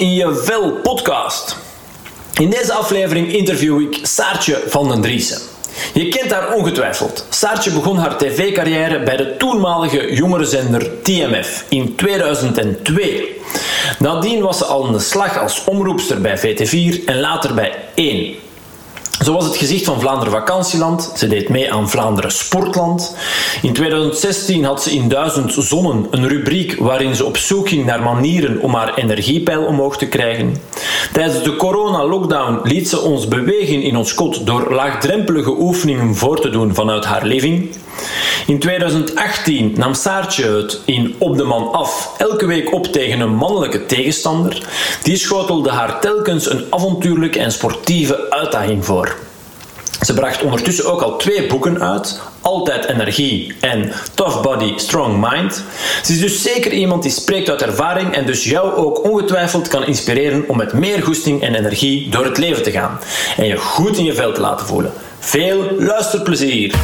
in je Vel podcast. In deze aflevering interview ik Saartje van den Driessen. Je kent haar ongetwijfeld. Saartje begon haar tv-carrière bij de toenmalige jongerenzender TMF in 2002. Nadien was ze al aan de slag als omroepster bij VT4 en later bij 1. Zo was het gezicht van Vlaanderen Vakantieland. Ze deed mee aan Vlaanderen Sportland. In 2016 had ze in Duizend Zonnen een rubriek waarin ze op zoek ging naar manieren om haar energiepeil omhoog te krijgen. Tijdens de corona-lockdown liet ze ons bewegen in ons kot door laagdrempelige oefeningen voor te doen vanuit haar living. In 2018 nam Saartje het in Op de Man af elke week op tegen een mannelijke tegenstander. Die schotelde haar telkens een avontuurlijke en sportieve uitdaging voor. Ze bracht ondertussen ook al twee boeken uit, Altijd Energie en Tough Body, Strong Mind. Ze is dus zeker iemand die spreekt uit ervaring en dus jou ook ongetwijfeld kan inspireren om met meer goesting en energie door het leven te gaan en je goed in je vel te laten voelen. Veel luisterplezier!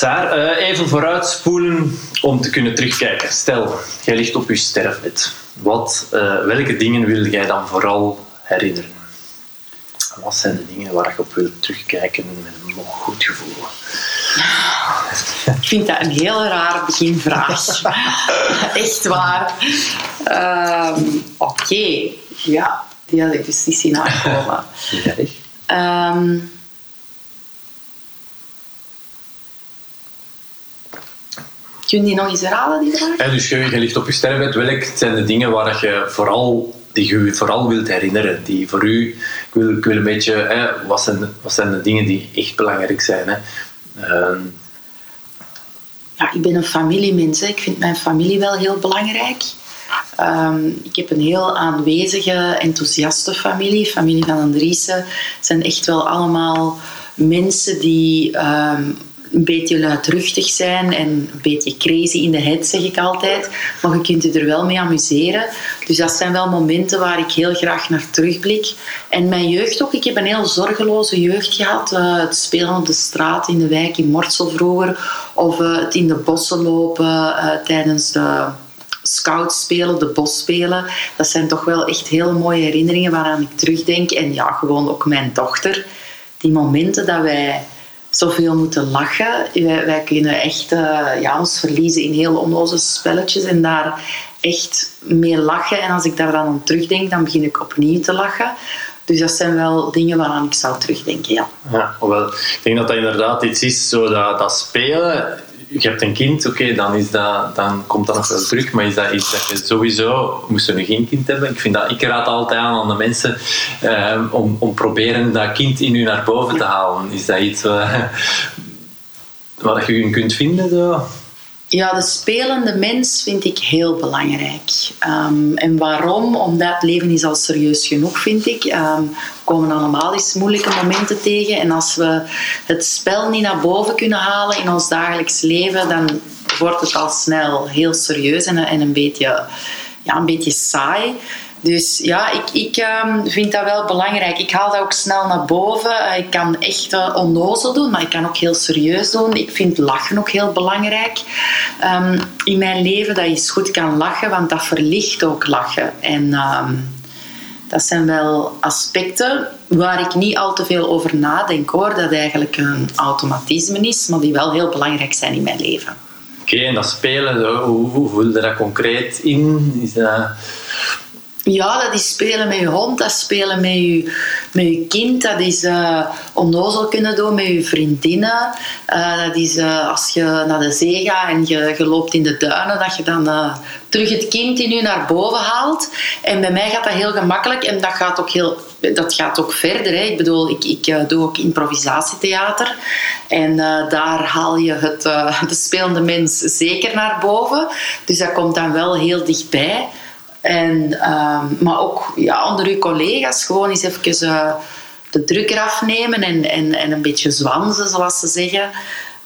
Saar, uh, even vooruitspoelen om te kunnen terugkijken. Stel, jij ligt op je sterfbed. Wat, uh, welke dingen wil jij dan vooral herinneren? Wat zijn de dingen waar je op wilt terugkijken met een nog goed gevoel? Ik vind dat een heel raar beginvraag. Echt waar. Um, Oké, okay. ja, die had ik dus niet zien aankomen. Ja, um, Kun je die nog eens herhalen, die vraag? Ja, dus je, je ligt op je sterfbed. Welk zijn de dingen waar je vooral, die je vooral wilt herinneren? Die voor u, ik wil, ik wil een beetje, hè, wat, zijn, wat zijn de dingen die echt belangrijk zijn? Hè? Uh, ja, ik ben een familiemens. Hè. Ik vind mijn familie wel heel belangrijk. Um, ik heb een heel aanwezige, enthousiaste familie. Familie van Andriessen zijn echt wel allemaal mensen die um, een beetje luidruchtig zijn en een beetje crazy in de head, zeg ik altijd. Maar je kunt je er wel mee amuseren. Dus dat zijn wel momenten waar ik heel graag naar terugblik. En mijn jeugd ook. Ik heb een heel zorgeloze jeugd gehad. Uh, het spelen op de straat, in de wijk, in Mortsel vroeger. Of uh, het in de bossen lopen uh, tijdens de scouts spelen, de bos spelen. Dat zijn toch wel echt hele mooie herinneringen waaraan ik terugdenk. En ja, gewoon ook mijn dochter. Die momenten dat wij zoveel moeten lachen. Wij, kunnen echt uh, ja, ons verliezen in heel onnoze spelletjes en daar echt mee lachen. En als ik daar dan aan terugdenk, dan begin ik opnieuw te lachen. Dus dat zijn wel dingen waaraan ik zou terugdenken, ja. Ja, wel, ik denk dat dat inderdaad iets is, zo dat, dat spelen je hebt een kind, oké, dan dan komt dat nog wel terug. Maar is dat iets dat je sowieso, moesten we geen kind hebben? Ik vind dat, ik raad altijd aan aan de mensen eh, om, om proberen dat kind in u naar boven te halen. Is dat iets wat je kunt vinden? Zo? Ja, de spelende mens vind ik heel belangrijk. Um, en waarom? Omdat het leven is al serieus genoeg, vind ik. Um, komen allemaal eens moeilijke momenten tegen. En als we het spel niet naar boven kunnen halen in ons dagelijks leven, dan wordt het al snel heel serieus en, en een, beetje, ja, een beetje saai. Dus ja, ik, ik um, vind dat wel belangrijk. Ik haal dat ook snel naar boven. Ik kan echt uh, onnozel doen, maar ik kan ook heel serieus doen. Ik vind lachen ook heel belangrijk um, in mijn leven. Dat je goed kan lachen, want dat verlicht ook lachen. En um, dat zijn wel aspecten waar ik niet al te veel over nadenk hoor. Dat eigenlijk een automatisme is, maar die wel heel belangrijk zijn in mijn leven. Oké, en dat spelen, hoe, hoe voel je dat concreet in? Is dat ja, dat is spelen met je hond, dat is spelen met je, met je kind, dat is uh, kunnen doen met je vriendinnen. Uh, dat is uh, als je naar de zee gaat en je, je loopt in de duinen, dat je dan terug het kind in je naar boven haalt. En bij mij gaat dat heel gemakkelijk en dat gaat ook, heel, dat gaat ook verder. Hè. Ik bedoel, ik, ik doe ook improvisatietheater en daar haal je het, de spelende mens zeker naar boven. Dus dat komt dan wel heel dichtbij. En, um, maar ook ja, onder uw collega's gewoon eens even uh, de druk eraf nemen en, en, en een beetje zwansen, zoals ze zeggen.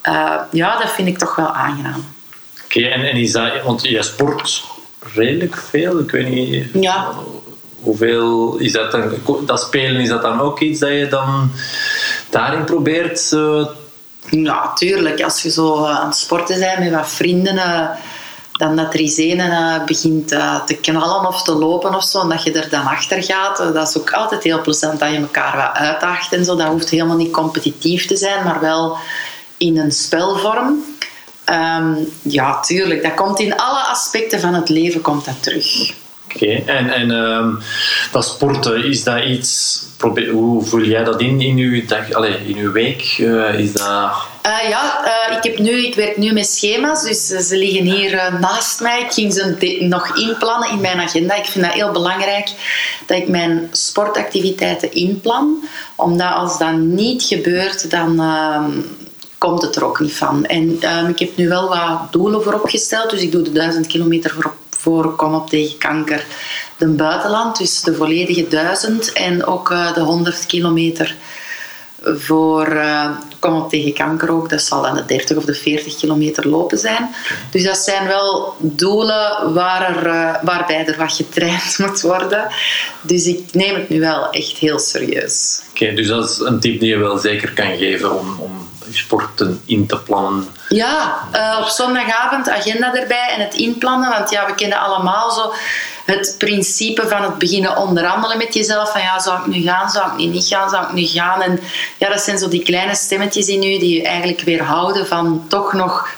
Uh, ja, dat vind ik toch wel aangenaam. Oké, okay, en, en is dat, want je sport redelijk veel, ik weet niet. Ja. Hoeveel is dat dan? Dat spelen, is dat dan ook iets dat je dan daarin probeert uh, Ja, tuurlijk. Als je zo aan het sporten bent met wat vrienden, uh, dan dat eens een begint te knallen of te lopen of zo, en dat je er dan achter gaat, dat is ook altijd heel plezant dat je elkaar wat uitdaagt en zo. Dat hoeft helemaal niet competitief te zijn, maar wel in een spelvorm. Um, ja, tuurlijk. Dat komt in alle aspecten van het leven komt dat terug. Oké, en, en um, dat sporten, is dat iets... Hoe voel jij dat in, in uw, dag, allez, in uw week? Uh, is dat... Uh, ja, uh, ik, heb nu, ik werk nu met schema's, dus ze liggen hier naast mij. Ik ging ze nog inplannen in mijn agenda. Ik vind dat heel belangrijk dat ik mijn sportactiviteiten inplan. Omdat als dat niet gebeurt, dan ehm, komt het er ook niet van. En um, ik heb nu wel wat doelen voor opgesteld. Dus ik doe de 1000 kilometer voor, voor Kom op tegen kanker de buitenland. Dus de volledige 1000 en ook uh, de 100 kilometer voor uh, Kom op tegen kanker ook. Dat zal dan de 30 of de 40 kilometer lopen zijn. Dus dat zijn wel doelen waar er, uh, waarbij er wat getraind moet worden. Dus ik neem het nu wel echt heel serieus. Oké, okay, dus dat is een tip die je wel zeker kan geven om, om sporten in te plannen? Ja, uh, op zondagavond agenda erbij en het inplannen. Want ja, we kennen allemaal zo het principe van het beginnen onderhandelen met jezelf. Van ja, zou ik nu gaan, zou ik niet gaan, zou ik nu gaan? En ja, dat zijn zo die kleine stemmetjes in u die je eigenlijk weerhouden van toch nog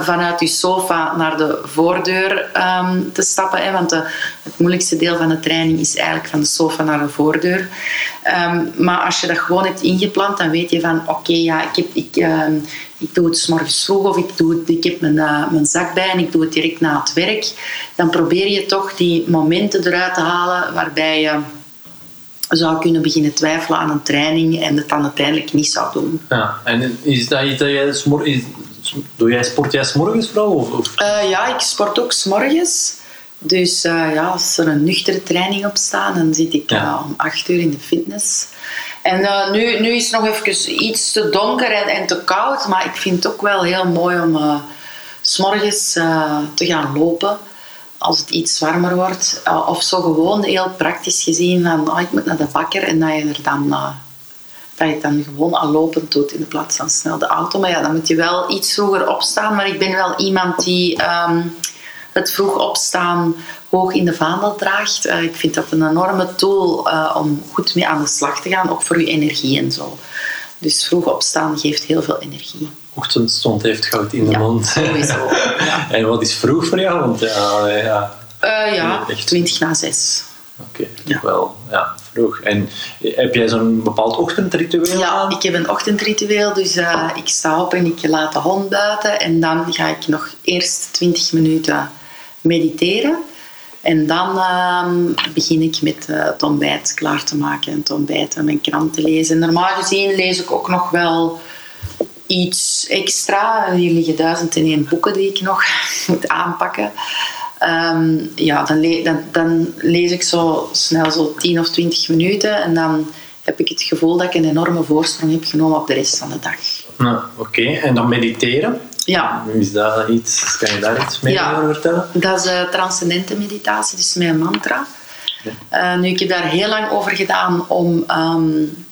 vanuit je sofa naar de voordeur um, te stappen. Hè? Want de, het moeilijkste deel van de training is eigenlijk van de sofa naar de voordeur. Um, maar als je dat gewoon hebt ingepland, dan weet je van oké, ja, ik, heb, ik, um, ik doe het s morgens vroeg of ik, doe het, ik heb mijn, uh, mijn zak bij en ik doe het direct na het werk. Dan probeer je toch die momenten eruit te halen waarbij je zou kunnen beginnen twijfelen aan een training en het dan uiteindelijk niet zou doen. Ja, en is dat iets dat jij Doe jij sport jij s'morgens vooral? Of, of? Uh, ja, ik sport ook s'morgens. Dus uh, ja, als er een nuchtere training op staat, dan zit ik ja. om acht uur in de fitness. En nu, nu is het nog even iets te donker en, en te koud, maar ik vind het ook wel heel mooi om uh, s'morgens te gaan lopen als het iets warmer wordt. of zo gewoon heel praktisch gezien van oh, ik moet naar de bakker en dat je er dan dat je het dan gewoon al lopend doet in plaats van snel de auto. Maar ja, dan moet je wel iets vroeger opstaan. Maar ik ben wel iemand die um, het vroeg opstaan hoog in de vaandel draagt. Uh, ik vind dat een enorme tool uh, om goed mee aan de slag te gaan, ook voor je energie en zo. Dus vroeg opstaan geeft heel veel energie. Ochtendstond heeft goud in de ja, mond. Sowieso. Ja. en wat is vroeg voor jou? Want ja, ja, uh, ja 20 na 6. Oké, okay, ja. wel. Ja, vroeg. En heb jij zo'n bepaald ochtendritueel? Ja, ik heb een ochtendritueel. Dus uh, ik sta op en ik laat de hond buiten. En dan ga ik nog eerst 20 minuten mediteren. En dan uh, begin ik met uh, het ontbijt klaar te maken. En het en mijn krant te lezen. Normaal gezien lees ik ook nog wel iets extra. Hier liggen duizend en één boeken die ik nog moet aanpakken. Um, ja, dan, dan, lees ik zo snel zo 10 of 20 minuten en dan heb ik het gevoel dat ik een enorme voorsprong heb genomen op de rest van de dag. Nou, Oké, en dan mediteren? Ja. Is dat iets, kan je daar iets meer ja, over vertellen? Dat is uh, transcendente meditatie, dus mijn mantra. Ja. Uh, nu, ik heb daar heel lang over gedaan om um,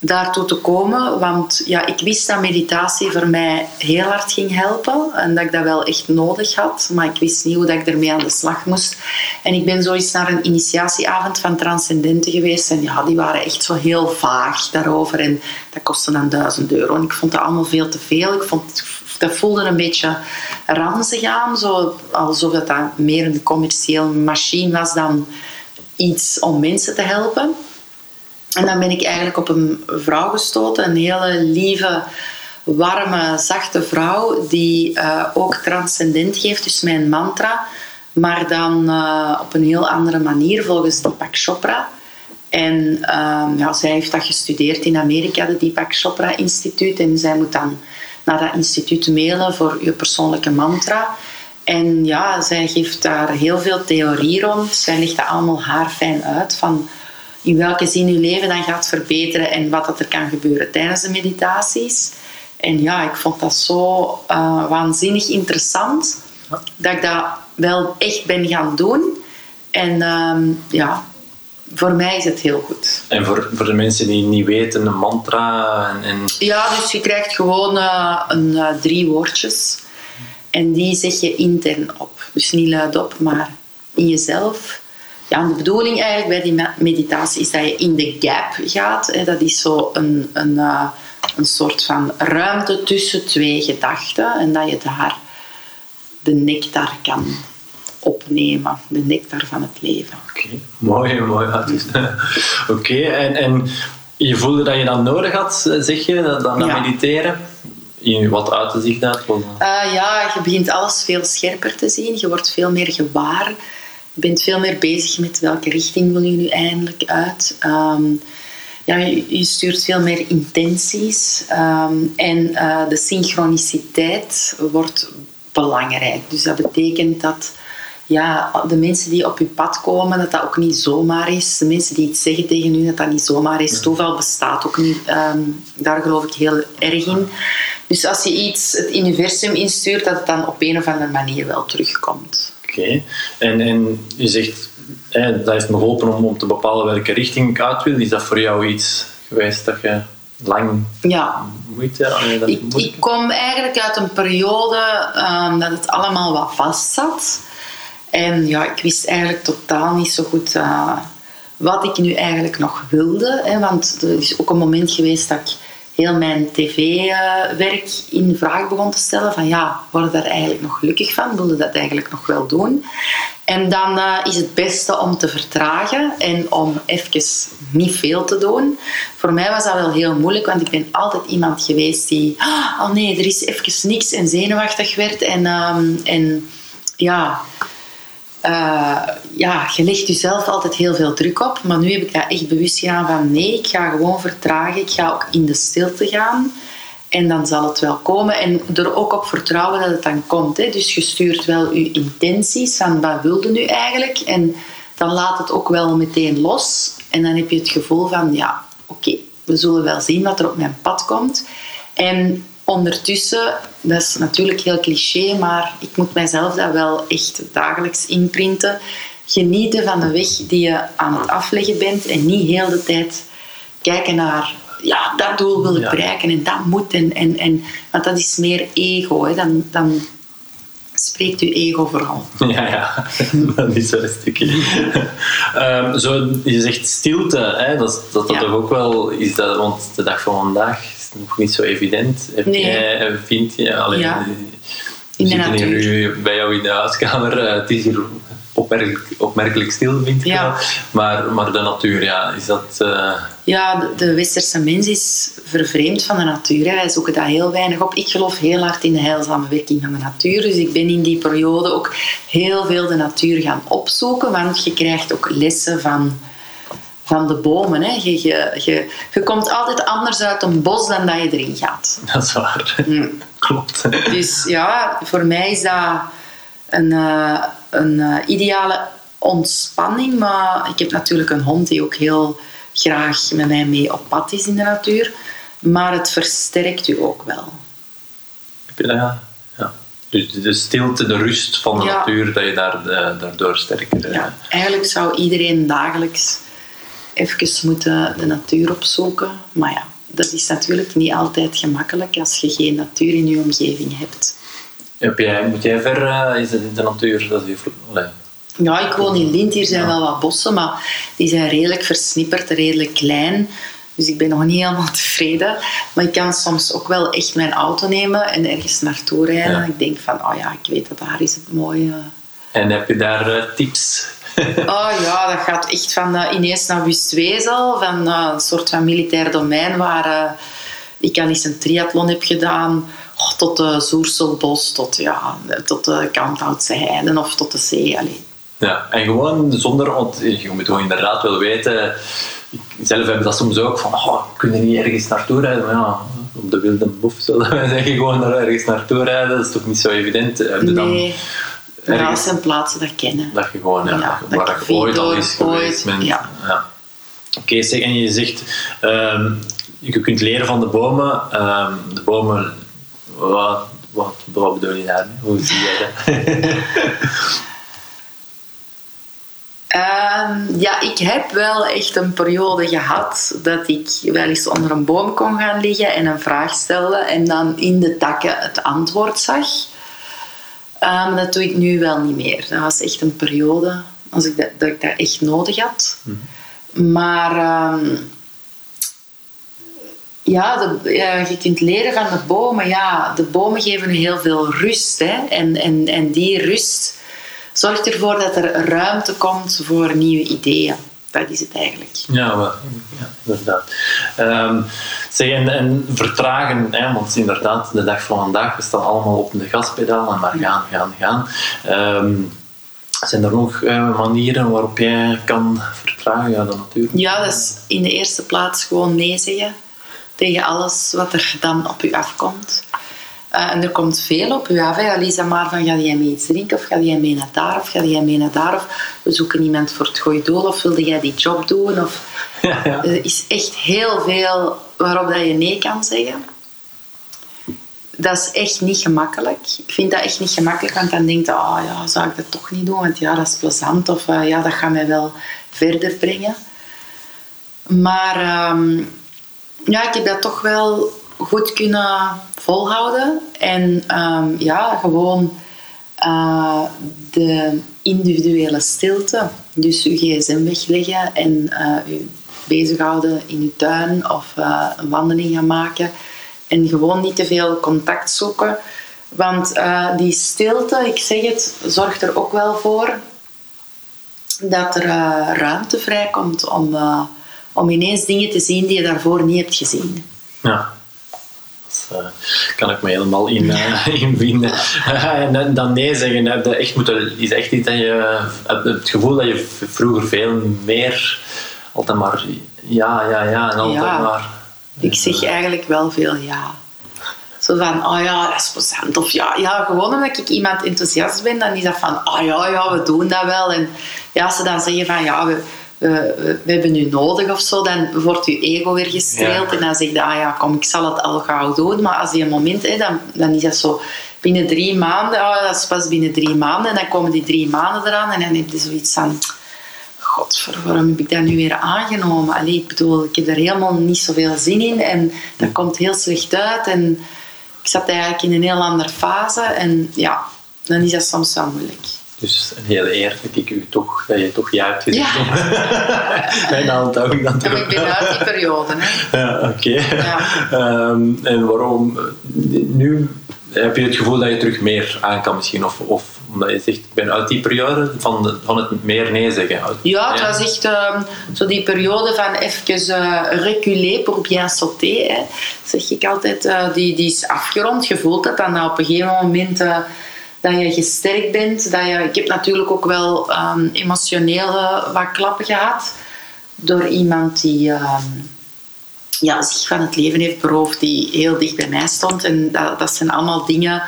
daartoe te komen. Want ja, ik wist dat meditatie voor mij heel hard ging helpen. En dat ik dat wel echt nodig had. Maar ik wist niet hoe dat ik ermee aan de slag moest. En ik ben zoiets naar een initiatieavond van Transcendenten geweest. En ja, die waren echt zo heel vaag daarover. En dat kostte dan duizend euro. En ik vond dat allemaal veel te veel. Ik vond, dat voelde een beetje ranzig aan. Zo, alsof dat meer een commerciële machine was dan iets om mensen te helpen. En dan ben ik eigenlijk op een vrouw gestoten, een hele lieve, warme, zachte vrouw die uh, ook transcendent geeft, dus mijn mantra, maar dan uh, op een heel andere manier volgens Deepak Chopra. En uh, ja, zij heeft dat gestudeerd in Amerika, de Deepak Chopra Instituut. En zij moet dan naar dat instituut mailen voor je persoonlijke mantra. En ja, zij geeft daar heel veel theorie rond. Zij legt dat allemaal haar fijn uit van in welke zin je leven dan gaat verbeteren en wat dat er kan gebeuren tijdens de meditaties. En ja, ik vond dat zo uh, waanzinnig interessant dat ik dat wel echt ben gaan doen. En um, ja, voor mij is het heel goed. En voor, voor de mensen die niet weten, een mantra en... en... Ja, dus je krijgt gewoon uh, een, uh, drie woordjes. En die zeg je intern op. Dus niet luidop, maar in jezelf. Ja, de bedoeling eigenlijk bij die meditatie is dat je in de gap gaat. Hè. Dat is zo een, een, uh, een soort van ruimte tussen twee gedachten. En dat je daar de nectar kan opnemen. De nectar van het leven. Oké, okay. mooi, mooi. Oké, okay. en, en je voelde dat je dat nodig had, zeg je, dat, dat ja. mediteren? Wat uitte zich dat? Uh, ja, je begint alles veel scherper te zien. Je wordt veel meer gewaar. Je bent veel meer bezig met welke richting wil je nu eindelijk uit. Um, ja, je, stuurt veel meer intenties. Um, en uh, de synchroniciteit wordt belangrijk. Dus dat betekent dat ja, de mensen die op je pad komen, dat dat ook niet zomaar is. De mensen die iets zeggen tegen u, dat dat niet zomaar is. Toeval bestaat ook niet. Um, daar geloof ik heel erg in. Dus als je iets het universum instuurt, dat het dan op een of andere manier wel terugkomt. En, en je zegt, dat heeft me geholpen om, om te bepalen welke richting ik uit wil. Is dat voor jou iets geweest dat je lang ja. moeite aan ik, ik kom eigenlijk uit een periode um, dat het allemaal wat vast zat. En ja, ik wist eigenlijk totaal niet zo goed uh, wat ik nu eigenlijk nog wilde. Hè, want er is ook een moment geweest dat ik heel mijn tv-werk in vraag begon te stellen. Van ja, word ik daar eigenlijk nog gelukkig van? Wilde dat eigenlijk nog wel doen? En dan uh, is het beste om te vertragen en om even niet veel te doen. Voor mij was dat wel heel moeilijk, want ik ben altijd iemand geweest die... Oh nee, er is even niks en zenuwachtig werd. En, um, en ja uh, ja, je legt jezelf altijd heel veel druk op. Maar nu heb ik daar echt bewust gedaan van nee, ik ga gewoon vertragen. Ik ga ook in de stilte gaan. En dan zal het wel komen. En er ook op vertrouwen dat het dan komt. Hè. Dus je stuurt wel je intenties van wat wilde nu eigenlijk. En dan laat het ook wel meteen los. En dan heb je het gevoel van ja, oké, we zullen wel zien wat er op mijn pad komt. En Ondertussen, dat is natuurlijk heel cliché, maar ik moet mijzelf dat wel echt dagelijks inprinten. Genieten van de weg die je aan het afleggen bent en niet heel de tijd kijken naar ja, dat doel wil ik bereiken en dat moet. En, en, en, want dat is meer ego. Hè. Dan, dan spreekt uw ego vooral. Ja, ja. dat is wel een stukje. um, zo, je zegt stilte, hè? dat dat, dat ja. toch ook wel is. Dat, want de dag van vandaag nog niet zo evident. Heb nee. jij, vind je, alleen, ja. we zitten hier nu bij jou in de huiskamer. Uh, het is hier opmerkelijk, opmerkelijk stil, vind ik ja. Maar, maar de natuur, ja, is dat... Uh... Ja, de, de, westerse mens is vervreemd van de natuur. Hè. Wij zoeken daar heel weinig op. Ik geloof heel hard in de heilzame werking van de natuur. Dus ik ben in die periode ook heel veel de natuur gaan opzoeken. Want je krijgt ook lessen van van de bomen. Hè. Je, je, je, je komt altijd anders uit een bos dan dat je erin gaat. Dat is waar. Mm. Klopt. Dus ja, voor mij is dat een, uh, een uh, ideale ontspanning. Maar ik heb natuurlijk een hond die ook heel graag met mij mee op pad is in de natuur. Maar het versterkt u ook wel. Heb je dat? Ja. ja. Dus de stilte, de rust van de ja. natuur, dat je daar, daardoor sterker... Ja, eigenlijk zou iedereen dagelijks even moeten de natuur opzoeken. Maar ja, dat is natuurlijk niet altijd gemakkelijk als je geen natuur in je omgeving hebt. Heb jij, moet jij ver, uh, is het in de natuur? Dat is. Ja, ik woon in Lint, hier zijn wel wat bossen, maar die zijn redelijk versnipperd, redelijk klein. Dus ik ben nog niet helemaal tevreden. Maar ik kan soms ook wel echt mijn auto nemen en ergens naartoe rijden. Ja. Ik denk van, oh ja, ik weet dat daar is het mooie. En heb je daar uh, tips Oh ja, dat gaat echt van uh, ineens naar Wustwezel, van uh, een soort van militair domein waar uh, ik al eens een triathlon heb gedaan, oh, tot de Zoerselbos, tot, ja, tot de Kanthoutse Heiden of tot de zee. Allee. Ja, en gewoon zonder, want je moet gewoon inderdaad wel weten, ik zelf heb dat soms ook van, oh, kun je niet ergens naartoe rijden? Maar ja, op de wilde boef zullen wij zeggen, gewoon naar ergens naartoe rijden, dat is toch niet zo evident? Heb je dan Raas en plaatsen dat kennen. Dat je gewoon, ja, Ja, waar dat je ooit al is geweest ja. Oké, zeg, en je zegt, ehm, je kunt leren van de bomen. Ehm, de bomen, wat, wat, wat bedoel je daarmee? Hoe zie jij dat? Ehm, ja, ik heb wel echt een periode gehad dat ik wel eens onder een boom kon gaan liggen en een vraag stelde en dan in de takken het antwoord zag. Um, dat doe ik nu wel niet meer. Dat was echt een periode als ik dat, dat ik dat echt nodig had. Mhm. Maar ehm, ja, de, ja, je kunt leren van de bomen. Ja, de bomen geven heel veel rust. Hè? En, en, en die rust zorgt ervoor dat er ruimte komt voor nieuwe ideeën. Is het eigenlijk. Ja, maar, ja inderdaad. Um, zeg, en, en, vertragen, hè, want inderdaad, de dag van vandaag, we staan allemaal op de gaspedaal en maar gaan, gaan, gaan. Um, zijn er nog uh, manieren waarop jij kan vertragen? Ja, dan natuurlijk. Ja, dat is in de eerste plaats gewoon nee zeggen tegen alles wat er dan op u afkomt. Uh, en er komt veel op u af. Hè. Lisa maar van, ga jij mee iets drinken? Of ga jij mee naar daar? Of ga jij mee naar daar? Of we zoeken iemand voor het goede doel? Of wilde jij die job doen? Of, ja, ja. Er is echt heel veel waarop dat je nee kan zeggen. Dat is echt niet gemakkelijk. Ik vind dat echt niet gemakkelijk, want dan denk je, oh ja, zou ik dat toch niet doen? Want ja, dat is plezant. Of uh, ja, dat gaat mij wel verder brengen. Maar... Um, ja, ik heb dat toch wel goed kunnen volhouden. En um, ja, gewoon uh, de individuele stilte. Dus uw gsm wegleggen en uh, u bezighouden in uw tuin of uh, een wandeling gaan maken. En gewoon niet te veel contact zoeken. Want die stilte, ik zeg het, zorgt er ook wel voor dat er ruimte vrijkomt om om ineens dingen te zien die je daarvoor niet hebt gezien. Ja. Uh, kan ik me helemaal in, uh, in vinden. en dan nee zeggen, heb je echt moeten, is echt iets dat je het gevoel dat je vroeger veel meer altijd maar ja, ja, ja en altijd ja. maar. Ik zeg eigenlijk wel veel ja. Zo van, oh ja, dat is plezant. Of ja, ja, gewoon omdat ik iemand enthousiast ben, dan is dat van, oh ja, ja, we doen dat wel. En ja, ze dan zeggen van, ja, we, we, we, hebben u nodig of zo, dan wordt uw ego weer gestreeld. En dan zeg je, ah ja, kom, ik zal het al gauw doen. Maar als die een moment, hè, dan, dan is dat zo binnen drie maanden. Oh, dat is pas binnen drie maanden. En dan komen die drie maanden eraan. En dan heb je zoiets van, godver, waarom heb ik dat nu weer aangenomen? Allee, ik bedoel, ik heb er helemaal niet zoveel zin in. En dat komt heel slecht uit. En ik zat eigenlijk in een heel andere fase. En ja, dan is dat soms wel moeilijk. Dus een hele eer dat ik u toch, dat je toch ja hebt gezegd. Ja. Mijn aantal ik dan terug. Ik ben uit die periode. Hè. Ja, oké. Ja. Um, en waarom? Nu heb je het gevoel dat je terug meer aan kan misschien? Of, of omdat je zegt, ik ben uit die periode van, de, van het meer nee zeggen. Ja, het was echt um, zo die periode van even uh, reculer pour bien sauter. Hè. Zeg ik altijd, uh, die, die is afgerond. Je voelt dat dan op een gegeven moment... Uh, dat je gesterkt bent. Dat je, ik heb natuurlijk ook wel um, emotionele wat klappen gehad door iemand die um, ja, zich van het leven heeft beroofd, die heel dicht bij mij stond. En dat, dat zijn allemaal dingen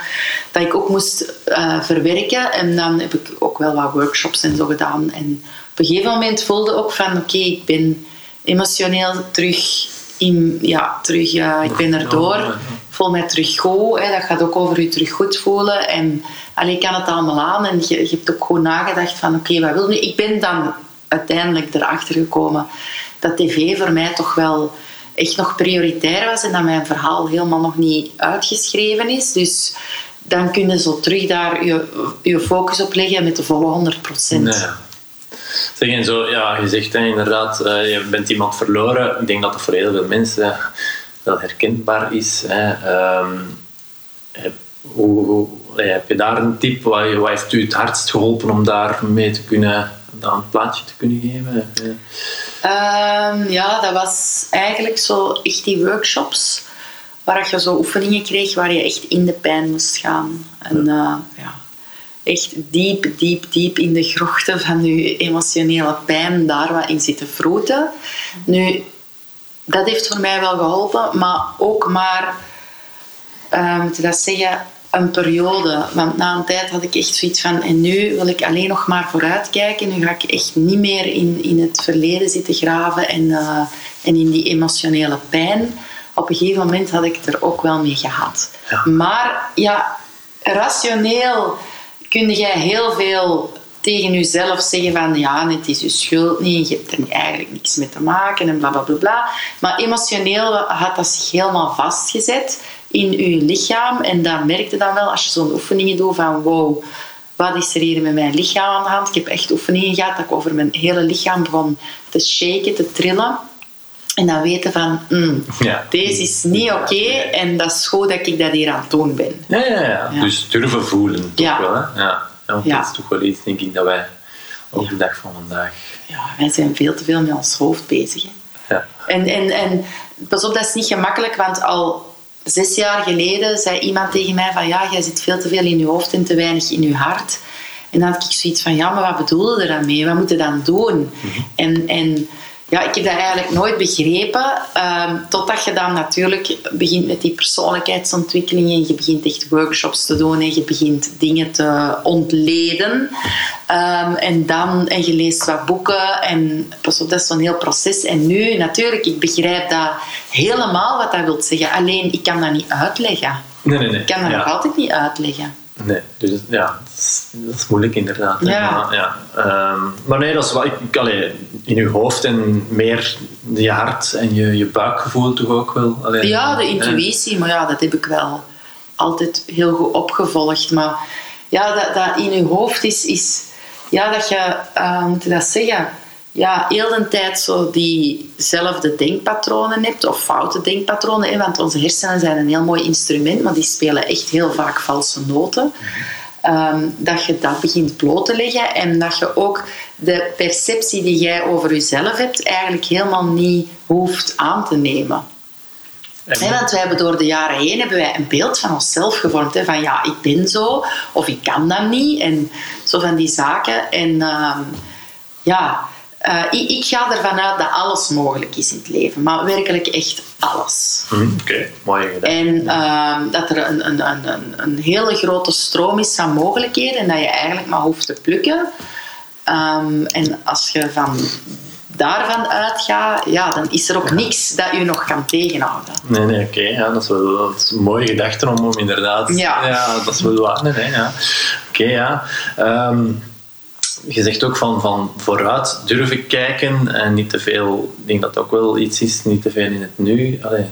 dat ik ook moest uh, verwerken. En dan heb ik ook wel wat workshops en zo gedaan. En op een gegeven moment voelde ik ook van oké, ik ben emotioneel terug in, ja, terug, uh, ik ben erdoor. Voel mij terug goed. Hè. Dat gaat ook over je terug goed voelen. En alleen kan het allemaal aan. En je, je hebt ook gewoon nagedacht van oké, wat wil nu? Ik ben dan uiteindelijk erachter gekomen dat tv voor mij toch wel echt nog prioritair was en dat mijn verhaal helemaal nog niet uitgeschreven is. Dus dan kun je zo terug daar je, je focus op leggen met de volle 100 procent. Nee. Zeg, en zo, ja, je zegt hè, inderdaad, uh, je bent iemand verloren. Ik denk dat dat voor heel veel mensen dat herkenbaar is. Hè. Um, heb, hoe, hoe, heb je daar een tip? Wat, wat heeft u het hardst geholpen om daar mee te kunnen, aan een plaatje te kunnen geven? Um, ja, dat was eigenlijk zo echt die workshops waar je zo oefeningen kreeg waar je echt in de pijn moest gaan. En ja, uh, ja echt diep, diep, diep in de grochten van je emotionele pijn daar wat in zitten vroeten. Nu, dat heeft voor mij wel geholpen, maar ook maar, moet je dat zeggen, een periode. Want na een tijd had ik echt zoiets van, en nu wil ik alleen nog maar vooruitkijken. Nu ga ik echt niet meer in, in het verleden zitten graven en, eh, en in die emotionele pijn. Op een gegeven moment had ik het er ook wel mee gehad. Maar ja, rationeel kun jij heel veel tegen jezelf zeggen van ja, het is je schuld niet, je hebt er eigenlijk niks mee te maken en bla bla bla. Maar emotioneel had dat zich helemaal vastgezet in je lichaam en dan merkte dan wel als je zo'n oefeningen doet van wow, wat is er hier met mijn lichaam aan de hand? Ik heb echt oefeningen gehad dat ik over mijn hele lichaam begon te shaken, te trillen. En dan weten van, mm, Ja. deze is niet oké en dat is goed dat ik dat hier aan het doen ben. Ja, ja, ja, Ja. Dus durven voelen, toch Ja. wel, hè? Ja. want dat is toch wel iets, denk ik, dat wij op de dag van vandaag... Ja, wij zijn veel te veel met ons hoofd bezig. Hè. Ja. En, en, en pas op, dat is niet gemakkelijk, want al zes jaar geleden zei iemand tegen mij van ja, jij zit veel te veel in je hoofd en te weinig in je hart. En dan had ik zoiets van ja, maar wat bedoelde er dan mee? Wat moet je dan doen? En, en ja, ik heb dat eigenlijk nooit begrepen, ehm, totdat je dan natuurlijk begint met die persoonlijkheidsontwikkeling en je begint echt workshops te doen en je begint dingen te ontleden. Ehm, en dan, en je leest wat boeken en pas op, dat is zo'n heel proces. En nu, natuurlijk, ik begrijp dat helemaal wat dat wil zeggen. Alleen, ik kan dat niet uitleggen. Nee, nee, nee. Ik kan dat ja. nog altijd niet uitleggen. Nee, dus ja, is, dat is moeilijk inderdaad. Ja. Maar, ja. Ehm, maar nee, dat is wel, ik, ik- allee, in je hoofd en meer je hart en je, je buikgevoel toch ook wel. Allee, Ja, de intuïtie, maar ja, dat heb ik wel altijd heel goed opgevolgd. Maar ja, dat, dat in je hoofd is, is ja, dat je, hoe moet je dat zeggen, ja, heel de tijd zo diezelfde denkpatronen hebt, of foute denkpatronen, hè, want onze hersenen zijn een heel mooi instrument, maar die spelen echt heel vaak valse noten. Ehm, dat je dat begint bloot te leggen en dat je ook de perceptie die jij over jezelf hebt eigenlijk helemaal niet hoeft aan te nemen. En- want wij hebben door de jaren heen hebben wij een beeld van onszelf gevormd. Hè, van ja, ik ben zo, of ik kan dat niet. En zo van die zaken. En ehm, ja, eh, ik, ik ga ervan uit dat alles mogelijk is in het leven. Maar werkelijk echt alles. Hm, Oké, mooi gedaan. En ehm, dat er een, een, een, een, hele grote stroom is van mogelijkheden. En dat je eigenlijk maar hoeft te plukken. Ehm, en als je van daarvan uitgaat, ja, dan is er ook niks dat je nog kan tegenhouden. Nee, nee, oké. ja, dat, is wel, dat is een mooie gedachte om, om inderdaad... Ja. dat is wel waar. Nee, nee, ja. Oké, ja. Ehm, je zegt ook van, van vooruit durven kijken en niet te veel... Ik denk dat dat ook wel iets is, niet te veel in het nu. Allee,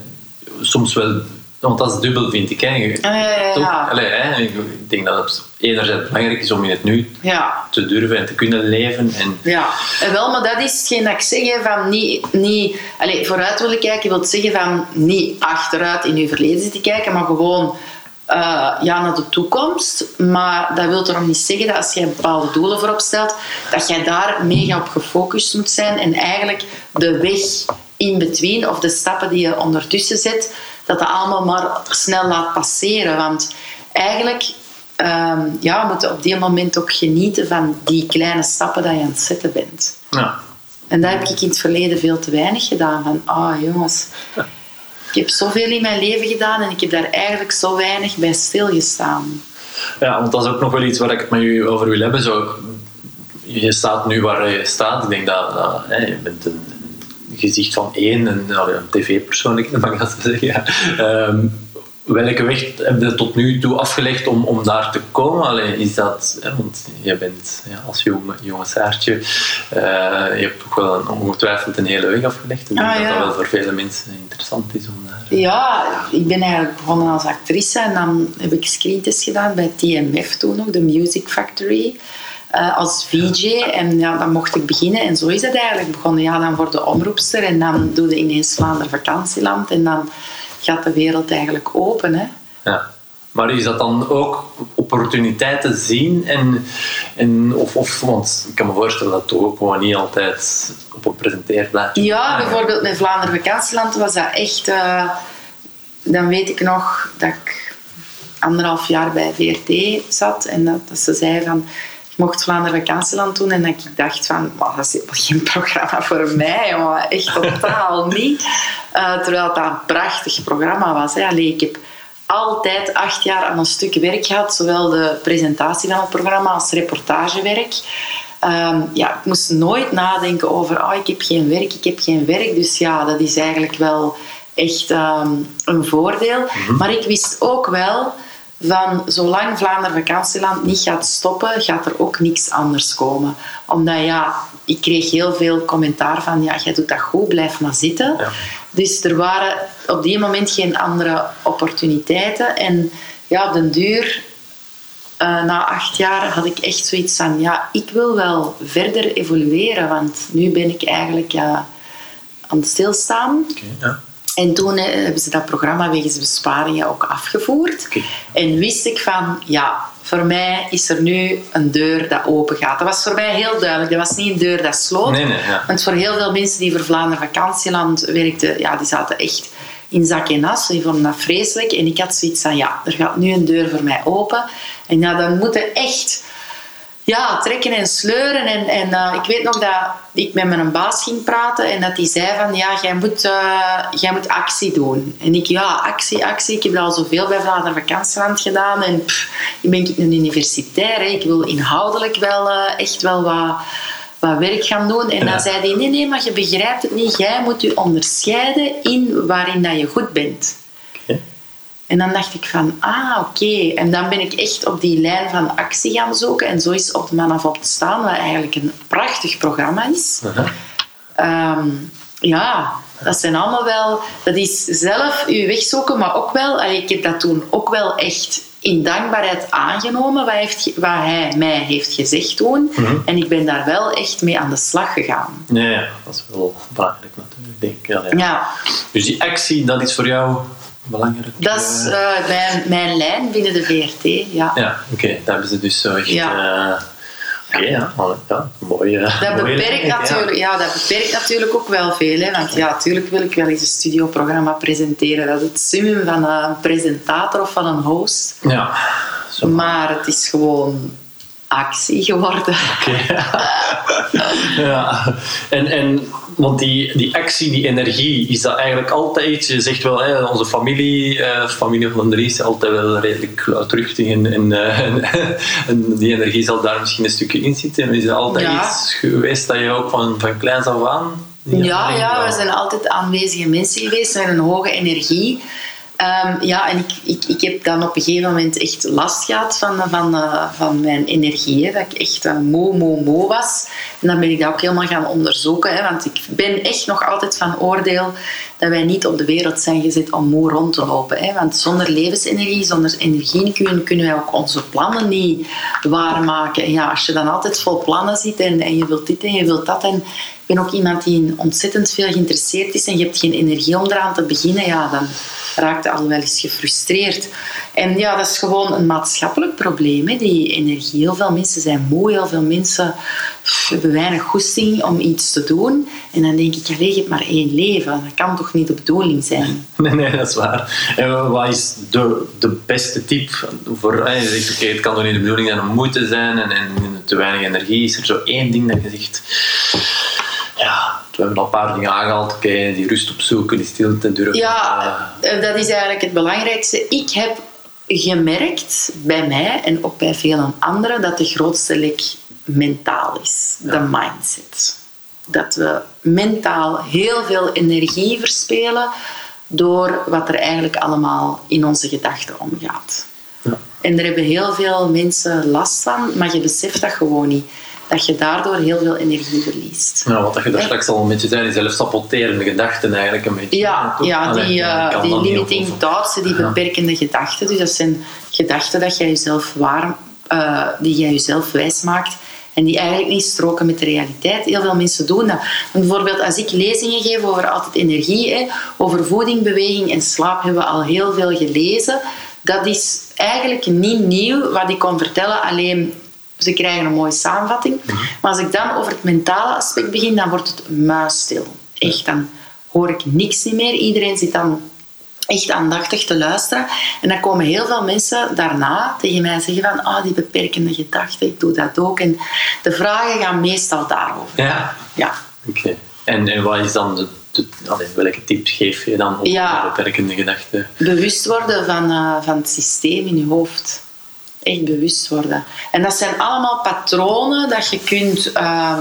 soms wel... Want dat is dubbel, vind ik. Hè. Je- Ja, ja, ja. Allee, hè, ik denk dat het enerzijds belangrijk is om in het nu Ja, te durven en te kunnen leven. En, ja. En wel, maar dat is hetgeen dat ik zeg, hè, van niet, niet allez, vooruit willen kijken, wil zeggen van niet achteruit in je verleden zitten kijken, maar gewoon eh, ja, naar de toekomst. Maar dat wil toch niet zeggen dat als je bepaalde doelen voorop stelt, dat jij daar mega op gefocust moet zijn en eigenlijk de weg in between of de stappen die je ondertussen zet, dat dat allemaal maar snel laat passeren. Want eigenlijk ehm, ja, we moeten op die moment ook genieten van die kleine stappen dat je aan het zetten bent. ja. En dat heb ik in het verleden veel te weinig gedaan. Van, ah jongens, ik heb zoveel in mijn leven gedaan en ik heb daar eigenlijk zo weinig bij stilgestaan. Ja, want dat is ook nog wel iets waar ik het met u over wil hebben. Zo, je staat nu waar je staat. Ik denk dat, dat hè, je bent een, gezicht van één, een, een mag ik dat zo zeggen. Ehm, welke weg heb je tot nu toe afgelegd om, om daar te komen? Allee, is dat, hè, want je bent ja, als jonge, jonge Saartje, eh, je hebt toch wel een, ongetwijfeld een hele weg afgelegd. Ik denk Ah, dat ja. dat wel voor vele mensen interessant is om daar... Ja, ik ben eigenlijk begonnen als actrice en dan heb ik screentest gedaan bij TMF toen nog, de Music Factory, eh, als VJ. En ja, dan mocht ik beginnen en zo is het eigenlijk begonnen. Ja, dan word je omroepster en dan doe je ineens Vlaanderen vakantieland en dan gaat de wereld eigenlijk open. Hè. Ja. Maar is dat dan ook opportuniteiten zien? En, en, of, of, want ik kan me voorstellen dat het toch ook gewoon niet altijd op een presenteerblaadje Ja, bijvoorbeeld met Vlaanderen Vakantieland was dat echt... eh, dan weet ik nog dat ik anderhalf jaar bij VRT zat en dat, dat ze zei van... Mocht Vlaanderen Vakantieland doen en dat ik dacht van... "Wauw, dat is helemaal geen programma voor mij, jongen. Echt totaal niet. Eh, terwijl het een prachtig programma was. Hè. Allee, ik heb altijd acht jaar aan een stuk werk gehad. Zowel de presentatie van het programma als reportagewerk. Ehm, ja, ik moest nooit nadenken over, oh, ik heb geen werk, ik heb geen werk. Dus ja, dat is eigenlijk wel echt ehm, een voordeel. Maar ik wist ook wel van zolang Vlaanderen vakantieland niet gaat stoppen, gaat er ook niks anders komen. Omdat ja, ik kreeg heel veel commentaar van ja, jij doet dat goed, blijf maar zitten. Ja. Dus er waren op die moment geen andere opportuniteiten. En ja, op den duur, eh, na acht jaar, had ik echt zoiets van ja, ik wil wel verder evolueren. Want nu ben ik eigenlijk ja, aan het stilstaan. Ja. En toen eh, hebben ze dat programma wegens besparingen ook afgevoerd. En wist ik van, ja, voor mij is er nu een deur dat open gaat. Dat was voor mij heel duidelijk. Dat was niet een deur dat sloot. Nee, nee, ja. Want voor heel veel mensen die voor Vlaanderen vakantieland werkten, ja, die zaten echt in zak en as. Die vonden dat vreselijk. En ik had zoiets van, ja, er gaat nu een deur voor mij open. En ja, dan moeten echt ja, trekken en sleuren. En, en eh, ik weet nog dat ik met mijn baas ging praten en dat hij zei van, ja, jij moet, eh, jij moet actie doen. En ik, ja, actie, actie. Ik heb al zoveel bij Vlaanderen Vakantieland gedaan. En pff, ik ben een universitair. Hè. Ik wil inhoudelijk wel eh, echt wel wat, wat werk gaan doen. En Ja. dan zei hij, nee, nee, maar je begrijpt het niet. Jij moet je onderscheiden in waarin dat je goed bent. En dan dacht ik van, ah, oké. En dan ben ik echt op die lijn van actie gaan zoeken. En zo is Op de Man op te staan, wat eigenlijk een prachtig programma is. Ehm, ja, dat zijn allemaal wel... Dat is zelf je weg zoeken, maar ook wel... allee, Ik heb dat toen ook wel echt in dankbaarheid aangenomen, wat, heeft, wat hij mij heeft gezegd toen. En ik ben daar wel echt mee aan de slag gegaan. Ja, ja, dat is wel belangrijk natuurlijk, denk ik. Ja, ja. Ja, Dus die actie, dat is voor jou belangrijk? dat is eh, mijn, mijn lijn binnen de VRT, ja. Ja, oké, daar hebben ze dus zo echt... Ja. eh, Oké, ja, ja, mooi. eh, Dat mooie beperkt, lijn, ja. natuurlijk, ja, dat beperkt natuurlijk ook wel veel. Hè? Want ja, natuurlijk wil ik wel eens een studioprogramma presenteren. Dat is het summum van een presentator of van een host. Ja, zo. Maar het is gewoon actie geworden. Oké. ja, en, en want die, die actie, die energie, is dat eigenlijk altijd, je zegt wel, hè, onze familie, eh, familie van de Dries, altijd wel redelijk luidruchtig en, en, eh, en, en die energie zal daar misschien een stukje in zitten. Is er altijd Ja. iets geweest dat je ook van, van kleins af aan... Ja, ja, we zijn altijd aanwezige mensen geweest met een hoge energie. Ehm, ja, en ik, ik, ik heb dan op een gegeven moment echt last gehad van, van, eh, van mijn energie. Hè, dat ik echt moe, moe, moe was. En dan ben ik dat ook helemaal gaan onderzoeken. Hè, want ik ben echt nog altijd van oordeel dat wij niet op de wereld zijn gezet om moe rond te lopen. Hè. Want zonder levensenergie, zonder energie kunnen, kunnen wij ook onze plannen niet waarmaken. En ja, als je dan altijd vol plannen zit en, en je wilt dit en je wilt dat... En, ben ook iemand die ontzettend veel geïnteresseerd is en je hebt geen energie om eraan te beginnen, ja, dan raakt je al wel eens gefrustreerd. En ja, dat is gewoon een maatschappelijk probleem, hè, die energie. Heel veel mensen zijn moe, heel veel mensen hebben weinig goesting om iets te doen. En dan denk ik, je hebt maar één leven. Dat kan toch niet de bedoeling zijn? Nee, nee, dat is waar. En wat is de, de beste tip voor... Je zegt, het kan toch niet de bedoeling zijn om moe te zijn en, en te weinig energie. Is er zo één ding dat je zegt... Ja, we hebben al een paar dingen aangehaald. Oké, die rust opzoeken, die stilte durven. Ja, eh, dat is eigenlijk het belangrijkste. Ik heb gemerkt bij mij en ook bij vele anderen dat de grootste lek mentaal is. De mindset. Dat we mentaal heel veel energie verspelen door wat er eigenlijk allemaal in onze gedachten omgaat. Ja. En daar hebben heel veel mensen last van, maar je beseft dat gewoon niet. Dat je daardoor heel veel energie verliest. Ja, wat je daar straks al een beetje zei, die zelfsaboterende gedachten eigenlijk een beetje. Ja, toch? ja die, eh, die dat limiting thoughts, die Ja. beperkende gedachten. Dus dat zijn gedachten dat jij jezelf waar, eh, die jij jezelf wijs maakt en die eigenlijk niet stroken met de realiteit. Heel veel mensen doen dat. Want bijvoorbeeld als ik lezingen geef over altijd energie, hè, over voeding, beweging en slaap, hebben we al heel veel gelezen. Dat is eigenlijk niet nieuw wat ik kon vertellen, alleen ze krijgen een mooie samenvatting. Maar als ik dan over het mentale aspect begin, dan wordt het muisstil. Echt, dan hoor ik niks niet meer. Iedereen zit dan echt aandachtig te luisteren. En dan komen heel veel mensen daarna tegen mij zeggen van ah, die beperkende gedachten, ik doe dat ook. En de vragen gaan meestal daarover. Ja, Ja. oké. En, en wat is dan de, allee, welke tips geef je dan op Ja. de beperkende gedachten? bewust worden van, eh, van het systeem in je hoofd. Echt bewust worden. En dat zijn allemaal patronen dat je kunt ehm,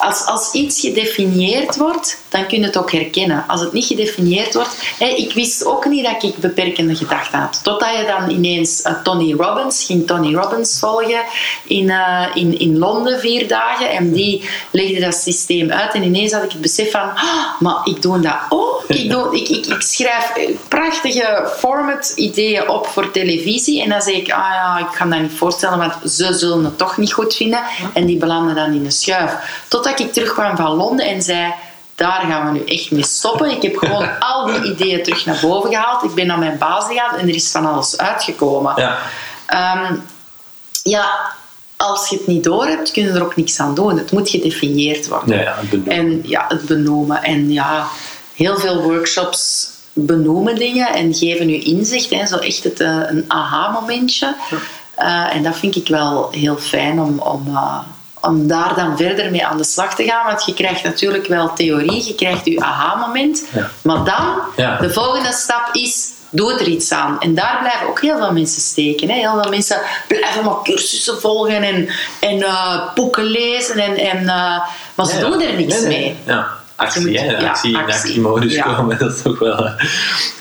als, als iets gedefinieerd wordt, dan kun je het ook herkennen. Als het niet gedefinieerd wordt... Hè, ik wist ook niet dat ik beperkende gedachten had. Totdat je dan ineens uh, Tony Robbins... ging Tony Robbins volgen in, uh, in, in Londen vier dagen. En die legde dat systeem uit. En ineens had ik het besef van... Oh, maar ik doe dat ook. Ik, doe, ik, ik, ik schrijf prachtige format-ideeën op voor televisie. En dan zeg ik... Ah ja, ik kan dat niet voorstellen, want ze zullen het toch niet goed vinden. En die belanden dan in de schuif. Totdat ik terugkwam van Londen en zei daar gaan we nu echt mee stoppen. Ik heb gewoon al die ideeën terug naar boven gehaald. Ik ben naar mijn baas gegaan en er is van alles uitgekomen. Ja. Um, ja, als je het niet door hebt, kun je er ook niks aan doen. Het moet gedefinieerd worden. Ja, ja, het benoemen. En ja, het benoemen. En ja, heel veel workshops benoemen dingen en geven u inzicht. Hè, zo echt het, uh, een aha-momentje. Uh, en dat vind ik wel heel fijn om, om, uh, om daar dan verder mee aan de slag te gaan. Want je krijgt natuurlijk wel theorie, je krijgt je aha-moment. Ja. Maar dan, Ja. de volgende stap is, doe er iets aan. En daar blijven ook heel veel mensen steken. Hè. Heel veel mensen blijven maar cursussen volgen en, en eh, boeken lezen. En, en, eh, maar ze Ja, doen er niks nee, nee. mee. Ja, actie, moet- hè? ja, actie, in actie. actiemodus komen, dat is toch wel... eh,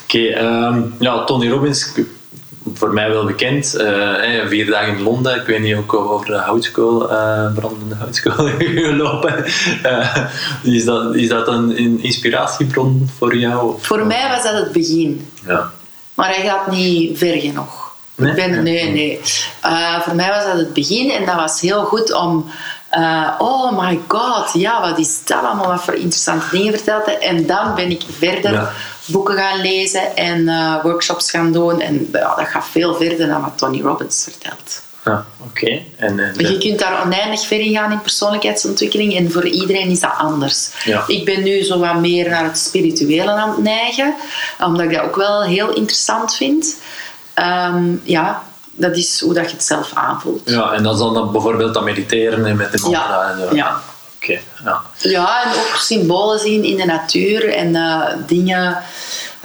Oké, ehm, ja, Tony Robbins, voor mij wel bekend. eh, vier dagen in Londen, ik weet niet ook over de houtskool, eh, brandende houtskool gelopen. Eh, is, dat, is dat een, een inspiratiebron voor jou? Voor mij was dat het begin. Ja. Maar hij gaat niet ver genoeg. Nee? Ik ben, nee, nee. Voor mij was dat het begin en dat was heel goed om... oh my god, ja, wat is dat allemaal? Wat voor interessante dingen verteld hij. En dan ben ik verder Ja. Boeken gaan lezen en eh, workshops gaan doen. En ja, dat gaat veel verder dan wat Tony Robbins vertelt. Ja, oké. En, en, Maar je kunt daar oneindig ver in gaan in persoonlijkheidsontwikkeling en voor iedereen is dat anders. Ja. Ik ben nu zo wat meer naar het spirituele aan het neigen, omdat ik dat ook wel heel interessant vind. Ehm, ja, dat is hoe dat je het zelf aanvoelt. ja, en dat is dan, dan bijvoorbeeld dat mediteren en met de mantra Ja, en zo. ja. Ja. Ja, en ook symbolen zien in de natuur en eh, dingen.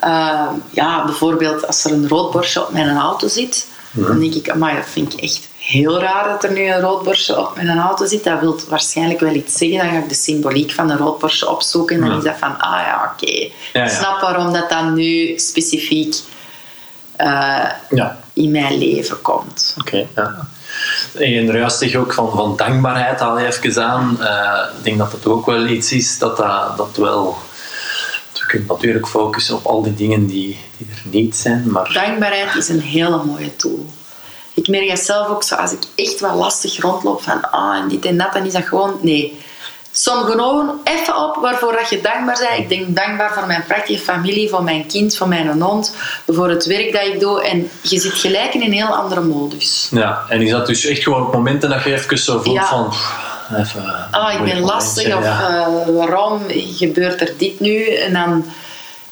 eh, ja, bijvoorbeeld als er een roodborstje op mijn auto zit, dan denk ik, amai, dat vind ik echt heel raar dat er nu een roodborstje op mijn auto zit. Dat wil waarschijnlijk wel iets zeggen. Dan ga ik de symboliek van de roodborstje opzoeken en dan Ja. is dat van, ah ja, oké. Ja, ja. Ik snap waarom dat dan nu specifiek eh, ja. in mijn leven komt. Oké, ja. En juist zeg ook van, van dankbaarheid je even aan. Eh, ik denk dat het ook wel iets is dat dat, dat wel... Je kunt natuurlijk focussen op al die dingen die, die er niet zijn, maar... Dankbaarheid is een hele mooie tool. Ik merk dat zelf ook zo, als ik echt wat lastig rondloop van ah, en dit en dat, dan is dat gewoon, nee. Som gewoon even op waarvoor dat je dankbaar bent. Ik denk dankbaar voor mijn prachtige familie, voor mijn kind, voor mijn hond, voor het werk dat ik doe. En je zit gelijk in een heel andere modus. Ja, en is dat dus echt gewoon op momenten dat je even zo voelt Ja. van... Even, Ah, ik ben lastig of eh, waarom gebeurt er dit nu? En dan